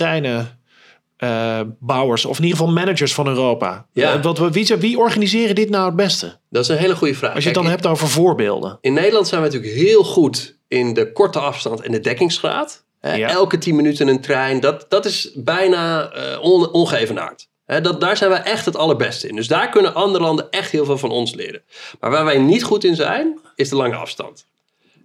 treinenbouwers, of in ieder geval managers van Europa? Ja. Eh, wat, we- wie, wie organiseren dit nou het beste? Dat is een hele goede vraag. Als je het Kijk, dan hebt over voorbeelden. In Nederland zijn we natuurlijk heel goed in de korte afstand en de dekkingsgraad. Ja. Elke 10 minuten een trein, dat, dat is bijna eh on, ongeëvenaard. Dat, daar zijn wij echt het allerbeste in. Dus daar kunnen andere landen echt heel veel van ons leren. Maar waar wij niet goed in zijn, is de lange afstand.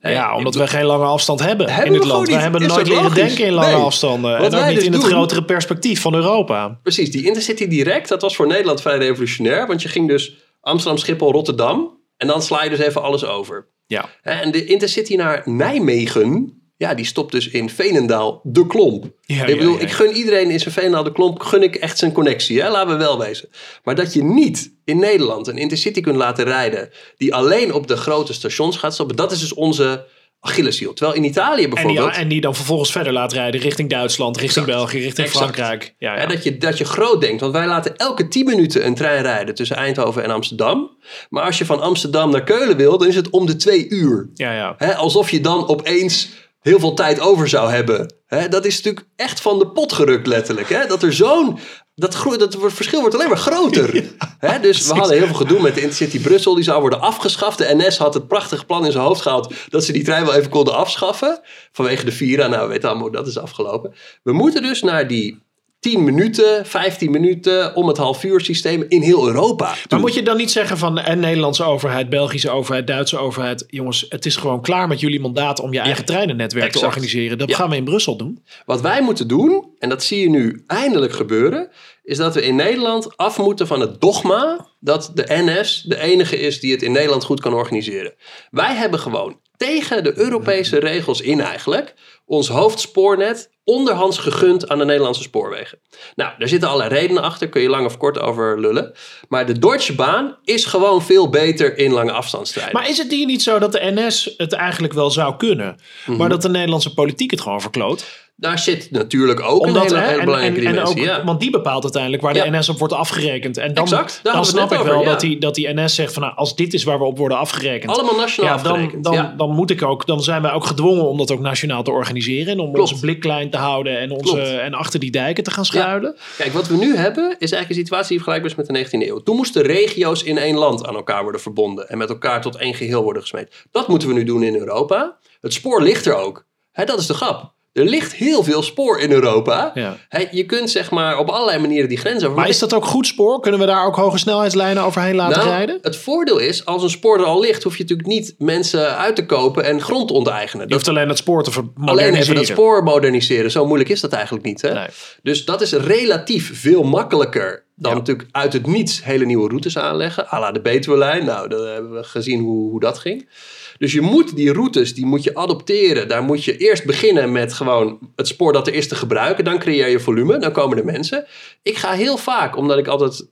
Ja, omdat we geen lange afstand hebben, Hebben in het land. gewoon We hebben Is nooit leren denken in lange Nee. afstanden. Wat en ook wij niet dus in het doen- grotere perspectief van Europa. Precies, die Intercity Direct, dat was voor Nederland vrij revolutionair. Want je ging dus Amsterdam, Schiphol, Rotterdam. En dan sla je dus even alles over. Ja. En de Intercity naar Nijmegen, ja, die stopt dus in Veenendaal de Klomp. Ja, ik bedoel, ja, ja. ik gun iedereen in zijn Veenendaal de Klomp, gun ik echt zijn connectie, hè? laten we wel wezen. Maar dat je niet in Nederland een Intercity kunt laten rijden, die alleen op de grote stations gaat stoppen, dat is dus onze Achilleshiel. Terwijl in Italië En die, bijvoorbeeld... en die dan vervolgens verder laat rijden richting Duitsland, richting Exact. België, richting Exact. Frankrijk. Ja, ja. Dat, je, dat je groot denkt. Want wij laten elke 10 minuten een trein rijden tussen Eindhoven en Amsterdam. Maar als je van Amsterdam naar Keulen wil, dan is het om de twee uur. ja, ja. Alsof je dan opeens heel veel tijd over zou hebben. Hè, dat is natuurlijk echt van de pot gerukt, letterlijk. Hè? Dat er zo'n. Dat, gro- dat verschil wordt alleen maar groter. Hè, dus we hadden heel veel gedoe met de Intercity Brussel. Die zou worden afgeschaft. De NS had het prachtige plan in zijn hoofd gehaald. dat ze die trein wel even konden afschaffen. Vanwege de Vira. Nou, we weten allemaal hoe dat is afgelopen. We moeten dus naar die 10 minuten, 15 minuten. om het half uur systeem in heel Europa. Maar moet je dan niet zeggen van en Nederlandse overheid, Belgische overheid, Duitse overheid. Jongens, het is gewoon klaar met jullie mandaat om je eigen treinennetwerk te organiseren. Dat Ja. gaan we in Brussel doen. Wat wij moeten doen, en dat zie je nu eindelijk gebeuren, is dat we in Nederland af moeten van het dogma dat de NS de enige is die het in Nederland goed kan organiseren. Wij hebben gewoon tegen de Europese regels in eigenlijk ons hoofdspoornet onderhands gegund aan de Nederlandse spoorwegen. Nou, daar zitten allerlei redenen achter, kun je lang of kort over lullen. Maar de Deutsche Bahn is gewoon veel beter in lange afstandstreinen. Maar is het hier niet zo dat de NS het eigenlijk wel zou kunnen, Mhm. maar dat de Nederlandse politiek het gewoon verkloot? Daar zit natuurlijk ook Omdat, een hele, hè, hele en, belangrijke en, en dimensie. ook, ja. Want die bepaalt uiteindelijk waar de Ja. NS op wordt afgerekend. En dan, Exact, dan snap ik wel dat, die, dat die NS zegt van nou, als dit is waar we op worden afgerekend. Allemaal nationaal dan, afgerekend, dan, ja. dan moet ik ook, dan zijn wij ook gedwongen om dat ook nationaal te organiseren. En om Klopt. onze blik klein te houden en, onze, Klopt. en achter die dijken te gaan schuilen. Kijk, wat we nu hebben is eigenlijk een situatie die vergelijkbaar is met de 19e eeuw. Toen moesten regio's in één land aan elkaar worden verbonden en met elkaar tot één geheel worden gesmeed. Dat moeten we nu doen in Europa. Het spoor ligt er ook. Hè, dat is de grap. Er ligt heel veel spoor in Europa. Ja. Je kunt zeg maar op allerlei manieren die grens over. Maar is dat ook goed spoor? Kunnen we daar ook hoge snelheidslijnen overheen laten nou, rijden? het voordeel is, als een spoor er al ligt, hoef je natuurlijk niet mensen uit te kopen en grond te onteigenen. Je hoeft alleen het spoor te ver- alleen even moderniseren. dat spoor moderniseren. Zo moeilijk is dat eigenlijk niet. Hè? Nee. Dus dat is relatief veel makkelijker dan Ja. natuurlijk uit het niets hele nieuwe routes aanleggen. à la de Betuwe-lijn. Nou, dat hebben we gezien hoe, hoe dat ging. Dus je moet die routes, die moet je adopteren. Daar moet je eerst beginnen met gewoon het spoor dat er is te gebruiken. Dan creëer je volume, dan komen er mensen. Ik ga heel vaak, omdat ik altijd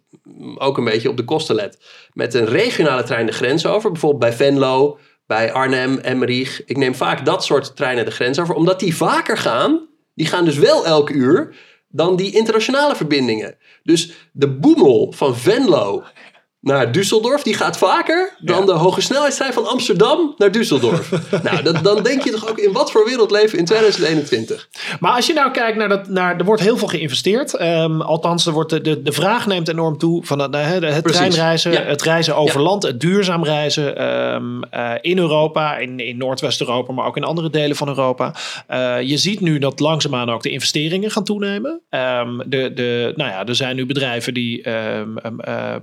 ook een beetje op de kosten let... met een regionale trein de grens over. Bijvoorbeeld bij Venlo, bij Arnhem, Emmerich. Ik neem vaak dat soort treinen de grens over. Omdat die vaker gaan, die gaan dus wel elk uur... dan die internationale verbindingen. Dus de boemel van Venlo naar Düsseldorf, die gaat vaker dan Ja. de hoge snelheidstrein van Amsterdam naar Düsseldorf. nou, dat, dan denk je toch ook in wat voor wereld leven we in 2021? Maar als je nou kijkt naar dat, naar, er wordt heel veel geïnvesteerd. Ehm, althans, er wordt de, de, de vraag neemt enorm toe van het, het, treinreizen, Ja. het reizen over Ja. land, het duurzaam reizen ehm, eh, in Europa, in, in Noordwest-Europa, maar ook in andere delen van Europa. Eh, je ziet nu dat langzaamaan ook de investeringen gaan toenemen. Ehm, de, de, nou ja, er zijn nu bedrijven die, eh, eh,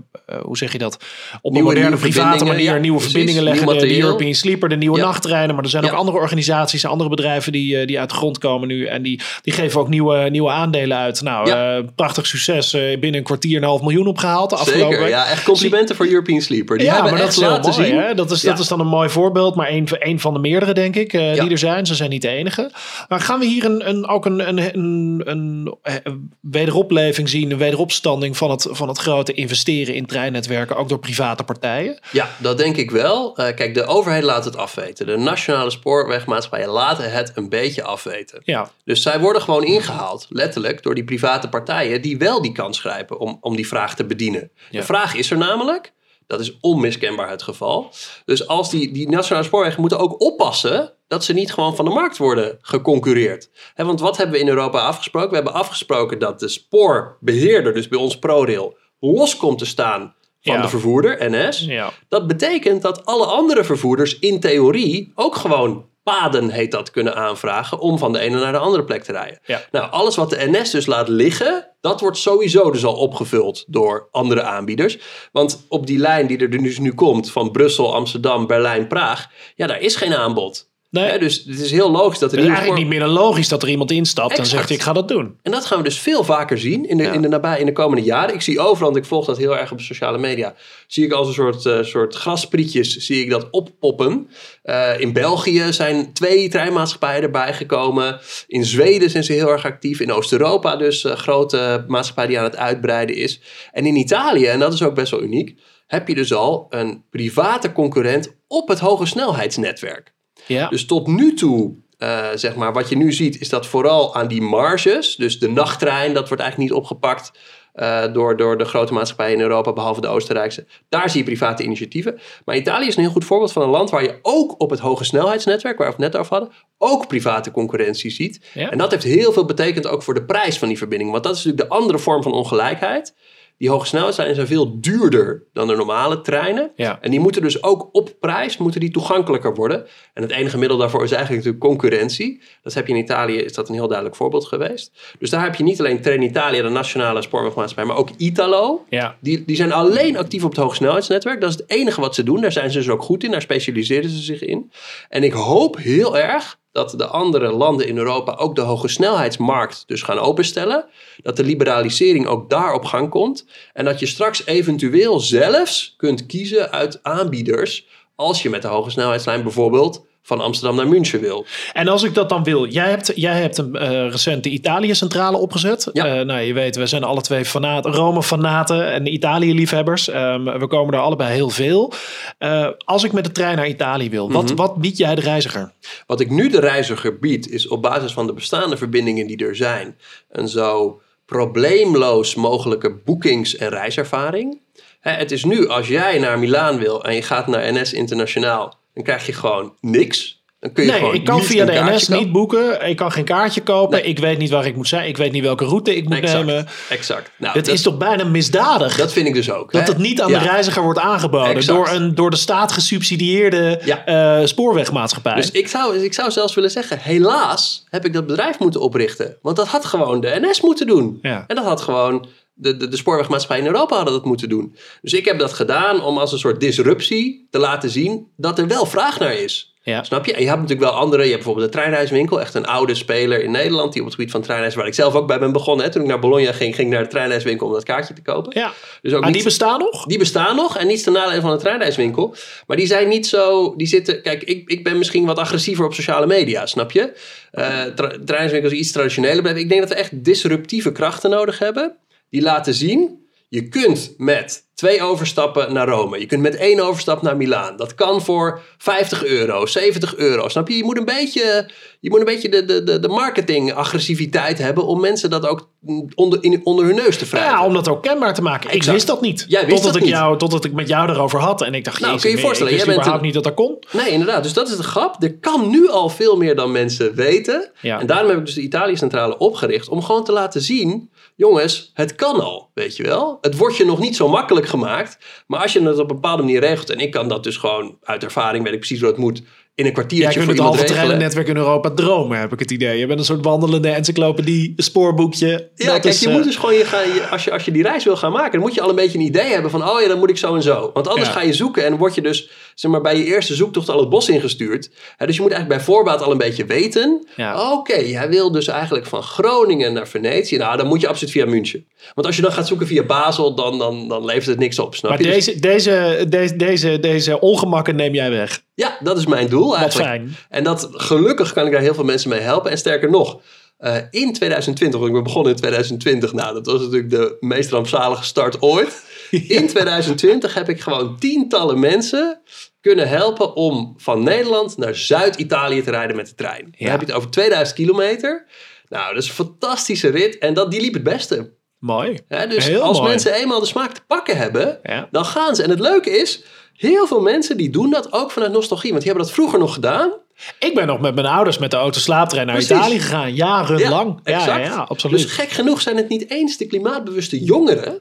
hoe zeg je dat, op Nieuwe- een moderne private manier ja, nieuwe precies. verbindingen leggen. Nieuw De. European Sleeper, de nieuwe Ja. nachttreinen, maar er zijn ook andere organisaties en andere bedrijven die, eh, die uit de grond komen nu. En die, die geven ook nieuwe, nieuwe aandelen uit. Nou, eh, prachtig succes. eh, binnen een kwartier een half miljoen opgehaald de afgelopen Zeker, ja, echt complimenten voor European Sleeper. Die ja, hebben maar dat echt is mooi. zien. Hè? Dat, is, dat is dan een mooi voorbeeld, maar één, één van de meerdere, denk ik, die er zijn. Ze zijn niet de enige. Maar gaan we hier een, een, ook een, een, een, een, een wederopleving zien, een wederopstanding van het, van het grote investeren in treinnetwerken, ook door private partijen? Ja, dat denk ik wel. Eh, kijk, de overheid laat het afweten. De nationale spoorwegmaatschappijen laten het een beetje afweten. Ja, Dus zij worden gewoon ingehaald, letterlijk, door die private partijen die wel die kans grijpen om, om die vraag te bedienen. Ja. De vraag is er namelijk, dat is onmiskenbaar het geval. Dus als die, die nationale spoorwegen moeten ook oppassen dat ze niet gewoon van de markt worden geconcurreerd. Hè, want wat hebben we in Europa afgesproken? We hebben afgesproken dat de spoorbeheerder, dus bij ons ProRail, los komt te staan van Ja. de vervoerder, NS. ja. Dat betekent dat alle andere vervoerders in theorie ook gewoon paden, heet dat, kunnen aanvragen om van de ene naar de andere plek te rijden. Ja. Nou, alles wat de NS dus laat liggen, dat wordt sowieso dus al opgevuld door andere aanbieders. Want op die lijn die er dus nu komt van Brussel, Amsterdam, Berlijn, Praag, ja, daar is geen aanbod. Nee. Hè, dus het is heel logisch dat er Het is eigenlijk niet meer dan logisch dat er iemand instapt en zegt ik ga dat doen. En dat gaan we dus veel vaker zien in de, Ja. in de, nabij, in de komende jaren. Ik zie overal, want ik volg dat heel erg op sociale media, zie ik als een soort, eh, soort grasprietjes, zie ik dat oppoppen. Eh, in België zijn twee treinmaatschappijen erbij gekomen. In Zweden zijn ze heel erg actief. In Oost-Europa dus een grote maatschappij die aan het uitbreiden is. En in Italië, en dat is ook best wel uniek, heb je dus al een private concurrent op het hoge snelheidsnetwerk. Ja. Dus tot nu toe, eh, zeg maar, wat je nu ziet, is dat vooral aan die marges, dus de nachttrein, dat wordt eigenlijk niet opgepakt eh, door, door de grote maatschappijen in Europa, behalve de Oostenrijkse. Daar zie je private initiatieven. Maar Italië is een heel goed voorbeeld van een land waar je ook op het hoge snelheidsnetwerk, waar we het net over hadden, ook private concurrentie ziet. Ja. En dat heeft heel veel betekend ook voor de prijs van die verbinding. Want dat is natuurlijk de andere vorm van ongelijkheid. Die hoge snelheidstreinen zijn veel duurder dan de normale treinen. Ja. En die moeten dus ook op prijs moeten die toegankelijker worden. En het enige middel daarvoor is eigenlijk natuurlijk concurrentie. Dat heb je in Italië, is dat een heel duidelijk voorbeeld geweest. Dus daar heb je niet alleen Trenitalia, de nationale spoorwegmaatschappij, maar ook Italo. Ja. Die, die zijn alleen actief op het hogesnelheidsnetwerk. Dat is het enige wat ze doen. Daar zijn ze dus ook goed in. Daar specialiseren ze zich in. En ik hoop heel erg dat de andere landen in Europa ook de hoge snelheidsmarkt dus gaan openstellen. Dat de liberalisering ook daar op gang komt. En dat je straks eventueel zelfs kunt kiezen uit aanbieders. Als je met de hoge snelheidslijn bijvoorbeeld van Amsterdam naar München wil. En als ik dat dan wil, jij hebt, jij hebt een eh, recent de Italië-centrale opgezet. Ja. Eh, nou, je weet, we zijn alle twee fanaten, Rome-fanaten en Italië-liefhebbers. Ehm, we komen daar allebei heel veel. Eh, als ik met de trein naar Italië wil, wat, Mhm. wat bied jij de reiziger? Wat ik nu de reiziger bied, is op basis van de bestaande verbindingen die er zijn, een zo probleemloos mogelijke boekings- en reiservaring. Hè, het is nu, als jij naar Milaan wil en je gaat naar NS Internationaal, dan krijg je gewoon niks. Dan kun je Nee, ik kan niet via de NS kopen. niet boeken. Ik kan geen kaartje kopen. Nee. Ik weet niet waar ik moet zijn. Ik weet niet welke route ik moet Exact, nemen. exact. Nou, Het dat, is toch bijna misdadig dat vind ik dus ook. dat hè. het niet aan Ja. de reiziger wordt aangeboden Exact. door een door de staat gesubsidieerde Ja. eh, spoorwegmaatschappij. Dus ik zou, ik zou zelfs willen zeggen, helaas heb ik dat bedrijf moeten oprichten. Want dat had gewoon de NS moeten doen. Ja. En dat had gewoon de, de, de spoorwegmaatschappij in Europa hadden dat moeten doen. Dus ik heb dat gedaan om als een soort disruptie te laten zien dat er wel vraag naar is. Ja. Snap je? En je hebt natuurlijk wel andere. Je hebt bijvoorbeeld de treinreiswinkel. Echt een oude speler in Nederland. Die op het gebied van treinreis, waar ik zelf ook bij ben begonnen. Hè. Toen ik naar Bologna ging, ging ik naar de treinreiswinkel om dat kaartje te kopen. ja. Dus ook Ah, niet- die bestaan nog? die bestaan nog en niets ten nadele van de treinreiswinkel. Maar die zijn niet zo. Die zitten. Kijk, ik, ik ben misschien wat agressiever op sociale media, snap je? Eh tra treinreiswinkels iets traditioneler blijven. Ik denk dat we echt disruptieve krachten nodig hebben. Die laten zien. Je kunt met twee overstappen naar Rome. Je kunt met één overstap naar Milaan. Dat kan voor 50 euro, 70 euro. Snap je? Je moet een beetje, je moet een beetje de, de, de, marketing-agressiviteit hebben. om mensen dat ook onder, in, onder hun neus te wrijven. Ja, om dat ook kenbaar te maken. Ik Exact. wist dat niet. Jij wist totdat dat ik niet. Jou, totdat ik met jou erover had. En ik dacht, Nou, jezus, kun je je voorstellen, ik wist jij bent überhaupt niet dat dat kon. Nee, inderdaad. Dus dat is de grap. Er kan nu al veel meer dan mensen weten. Ja. En daarom heb ik dus de Italië-centrale opgericht. Om gewoon te laten zien, jongens, het kan al. Weet je wel? Het wordt je nog niet zo makkelijk gemaakt. Maar als je het op een bepaalde manier regelt. En ik kan dat dus gewoon uit ervaring, weet ik precies hoe het moet. In een Jij kwartiertje kunt voor het halve in Europa dromen, heb ik het idee. Je bent een soort wandelende encyclopedie, spoorboekje. Ja, kijk, is, je eh, moet dus gewoon, je gaan, je, als, je, als je die reis wil gaan maken, dan moet je al een beetje een idee hebben van, oh ja, dan moet ik zo en zo. Want anders Ja. ga je zoeken en word je dus, zeg maar, bij je eerste zoektocht al het bos ingestuurd. Hè, dus je moet eigenlijk bij voorbaat al een beetje weten, Ja. oké, jij wil dus eigenlijk van Groningen naar Venetië. Nou, dan moet je absoluut via München. Want als je dan gaat zoeken via Basel, dan, dan, dan levert het niks op, snap Maar je? Dus- deze, deze, deze, deze, deze ongemakken neem jij weg. ja, dat is mijn doel Wat eigenlijk. fijn. En dat gelukkig kan ik daar heel veel mensen mee helpen. En sterker nog, eh, in 2020, want ik ben begonnen in 2020, nou dat was natuurlijk de meest rampzalige start ooit. In 2020 heb ik gewoon tientallen mensen kunnen helpen om van Nederland naar Zuid-Italië te rijden met de trein. Dan Ja. heb je het over 2000 kilometer. Nou, dat is een fantastische rit en dat, die liep het beste. Mooi. Hè, dus Heel als mooi. mensen eenmaal de smaak te pakken hebben, Ja. dan gaan ze. En het leuke is, heel veel mensen die doen dat ook vanuit nostalgie. Want die hebben dat vroeger nog gedaan. Ik ben nog met mijn ouders met de auto slaaptrein naar Precies. Italië gegaan. Jarenlang. Ja, ja, ja, absoluut. Dus gek genoeg zijn het niet eens de klimaatbewuste jongeren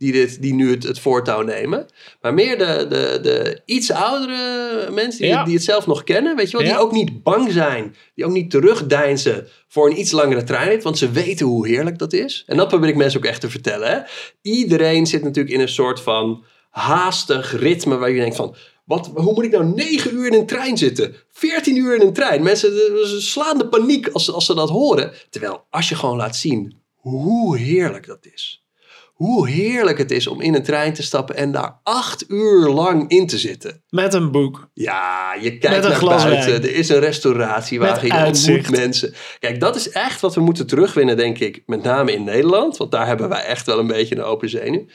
die, dit, die nu het, het voortouw nemen. Maar meer de, de, de iets oudere mensen die, Ja. die het zelf nog kennen. Weet je wel, Ja. die ook niet bang zijn. Die ook niet terugdeinzen voor een iets langere treinrit. Want ze weten hoe heerlijk dat is. En dat probeer ik mensen ook echt te vertellen. Hè. Iedereen zit natuurlijk in een soort van haastig ritme waar je denkt van... Wat, hoe moet ik nou 9 uur in een trein zitten? 14 uur in een trein. Mensen slaan de paniek als, als ze dat horen. Terwijl als je gewoon laat zien hoe heerlijk dat is. Hoe heerlijk het is om in een trein te stappen en daar acht uur lang in te zitten. Met een boek. Ja, je kijkt naar buiten. Er is een restauratiewagen. Met Je uitzicht. ontmoet mensen. Kijk, dat is echt wat we moeten terugwinnen, denk ik. Met name in Nederland. Want daar hebben wij echt wel een beetje een open zenuw.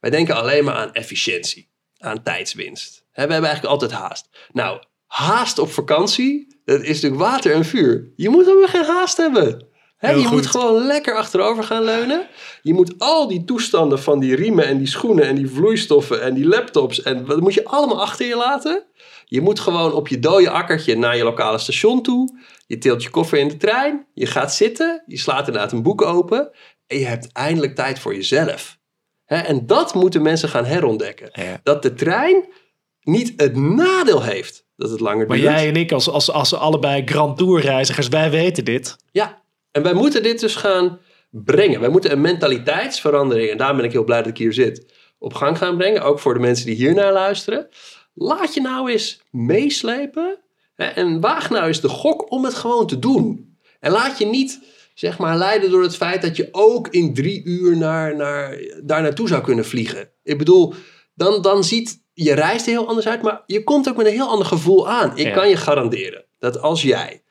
Wij denken alleen maar aan efficiëntie. Aan tijdswinst. We hebben eigenlijk altijd haast. Nou, haast op vakantie, dat is natuurlijk water en vuur. Je moet helemaal geen haast hebben. Je moet gewoon lekker achterover gaan leunen. Je moet al die toestanden van die riemen en die schoenen en die vloeistoffen en die laptops. En dat moet je allemaal achter je laten. Je moet gewoon op je dode akkertje naar je lokale station toe. Je tilt je koffer in de trein. Je gaat zitten. Je slaat inderdaad een boek open. En je hebt eindelijk tijd voor jezelf. En dat moeten mensen gaan herontdekken. Ja. Dat de trein niet het nadeel heeft dat het langer Maar duurt. jij en ik als, als, als allebei Grand Tour reizigers, wij weten dit. Ja, en wij moeten dit dus gaan brengen. Wij moeten een mentaliteitsverandering, en daarom ben ik heel blij dat ik hier zit, op gang gaan brengen. Ook voor de mensen die hier naar luisteren. Laat je nou eens meeslepen hè, en waag nou eens de gok om het gewoon te doen. En laat je niet, zeg maar, leiden door het feit dat je ook in drie uur naar, naar, daar naartoe zou kunnen vliegen. Ik bedoel, dan, dan ziet je reis er heel anders uit, maar je komt ook met een heel ander gevoel aan. Ik Ja. kan je garanderen dat als jij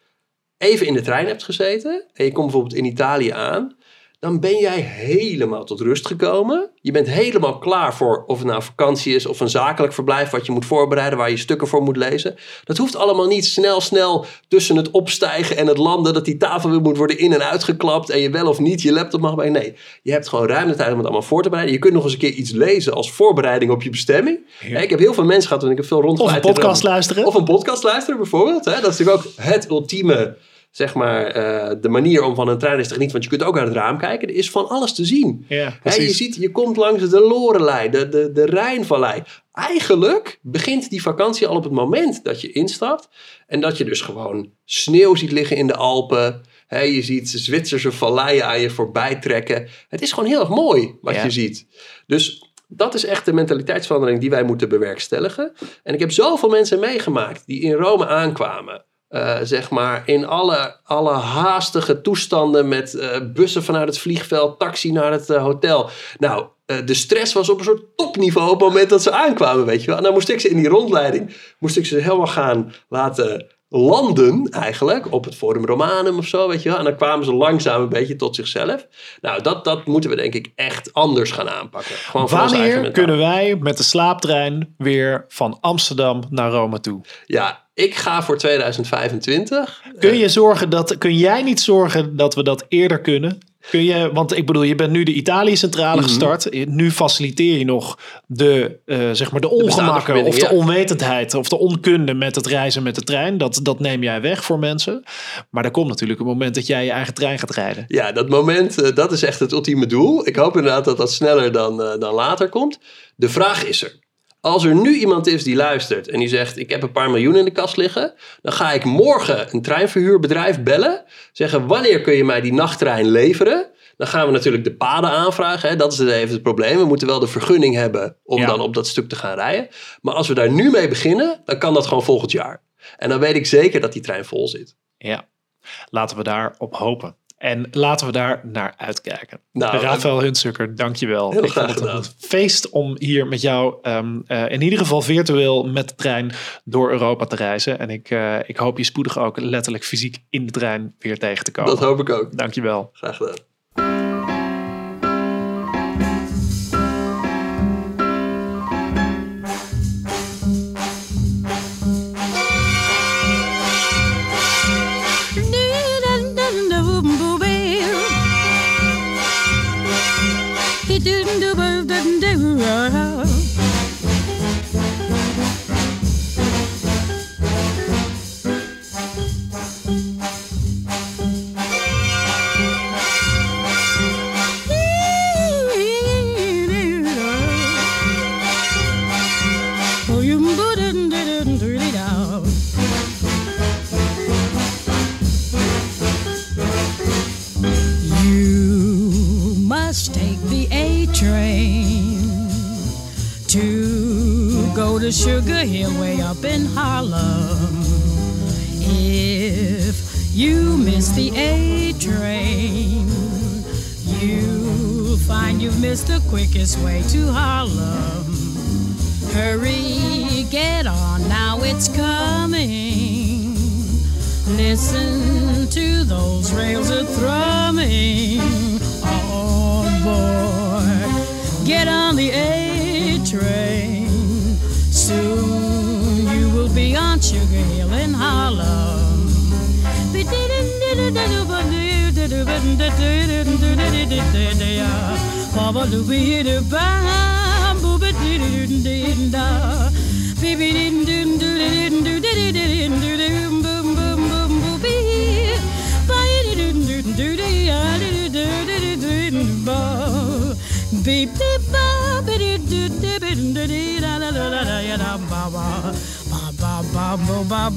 even in de trein hebt gezeten en je komt bijvoorbeeld in Italië aan, dan ben jij helemaal tot rust gekomen. Je bent helemaal klaar voor of het nou vakantie is of een zakelijk verblijf wat je moet voorbereiden, waar je stukken voor moet lezen. Dat hoeft allemaal niet snel, snel tussen het opstijgen en het landen, dat die tafel weer moet worden in- en uitgeklapt en je wel of niet je laptop mag bij. Nee, je hebt gewoon ruim de tijd om het allemaal voor te bereiden. Je kunt nog eens een keer iets lezen als voorbereiding op je bestemming. Ja. Ik heb heel veel mensen gehad en ik heb veel Of rondgeleid. een in podcast luisteren. Of een podcast luisteren bijvoorbeeld. Hè? Dat is natuurlijk ook het ultieme, zeg maar, eh, de manier om van een treinreis te genieten. Want je kunt ook uit het raam kijken. Er is van alles te zien. ja, je ziet, je komt langs de Lorelei, de, de, de Rijnvallei. Eigenlijk begint die vakantie al op het moment dat je instapt. En dat je dus gewoon sneeuw ziet liggen in de Alpen. Je ziet Zwitserse valleien aan je voorbij trekken. Het is gewoon heel erg mooi wat Ja. je ziet. Dus dat is echt de mentaliteitsverandering die wij moeten bewerkstelligen. En ik heb zoveel mensen meegemaakt die in Rome aankwamen. Eh, zeg maar in alle, alle haastige toestanden met eh, bussen vanuit het vliegveld, taxi naar het eh, hotel. Nou, de stress was op een soort topniveau op het moment dat ze aankwamen, weet je wel. En dan moest ik ze in die rondleiding, moest ik ze helemaal gaan laten landen eigenlijk op het Forum Romanum of zo, weet je wel. En dan kwamen ze langzaam een beetje tot zichzelf. Nou, dat, dat moeten we denk ik echt anders gaan aanpakken. Gewoon Wanneer kunnen wij met de slaaptrein weer van Amsterdam naar Rome toe? Ja, ik ga voor 2025. Kun, je zorgen dat, kun jij niet zorgen dat we dat eerder kunnen? Kun je, want ik bedoel, je bent nu de Italië-centrale Mhm. gestart. Nu faciliteer je nog de, eh, zeg maar de ongemakken of de ja. onwetendheid of de onkunde met het reizen met de trein. Dat, dat neem jij weg voor mensen. Maar er komt natuurlijk een moment dat jij je eigen trein gaat rijden. Ja, dat moment, eh, dat is echt het ultieme doel. Ik hoop inderdaad dat dat sneller dan, eh, dan later komt. De vraag is er. Als er nu iemand is die luistert en die zegt: Ik heb een paar miljoen in de kast liggen. Dan ga ik morgen een treinverhuurbedrijf bellen. Zeggen: Wanneer kun je mij die nachttrein leveren? Dan gaan we natuurlijk de paden aanvragen. Hè? Dat is even het probleem. We moeten wel de vergunning hebben om Ja. dan op dat stuk te gaan rijden. Maar als we daar nu mee beginnen, dan kan dat gewoon volgend jaar. En dan weet ik zeker dat die trein vol zit. Ja, laten we daarop hopen. En laten we daar naar uitkijken. Nou, Rafael Hunsukker, dankjewel. Heel Ik graag vond het een feest om hier met jou ehm, eh, in ieder geval virtueel met de trein door Europa te reizen. En ik, eh, ik hoop je spoedig ook letterlijk fysiek in de trein weer tegen te komen. Dat hoop ik ook. Dankjewel. Graag gedaan.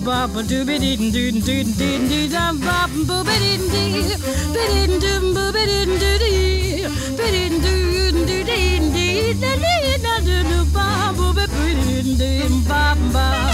bop a dooby dee doo doo doo doo doo dum bop a booby dee dee dee dee doo booby dee doo dee dee doo doo dee dee dee dee doo doo bop booby dee dee bop bop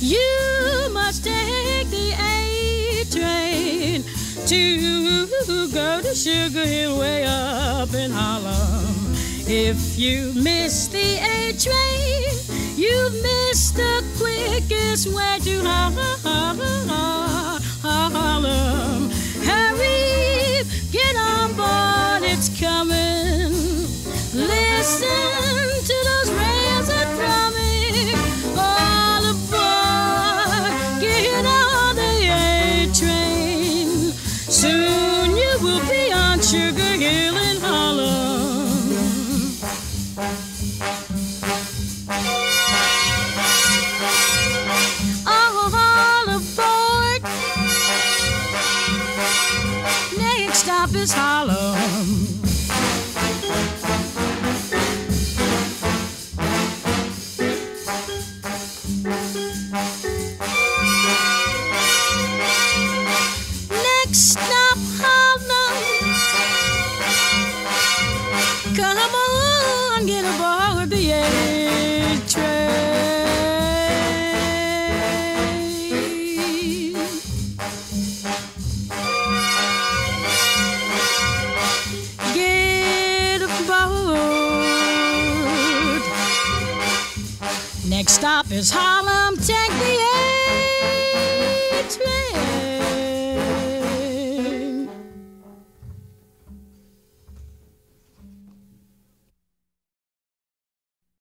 You must to go to Sugar Hill way up in Harlem. If you miss the A train, you miss the quickest way to Harlem. Hurry, get on board, it's coming. Listen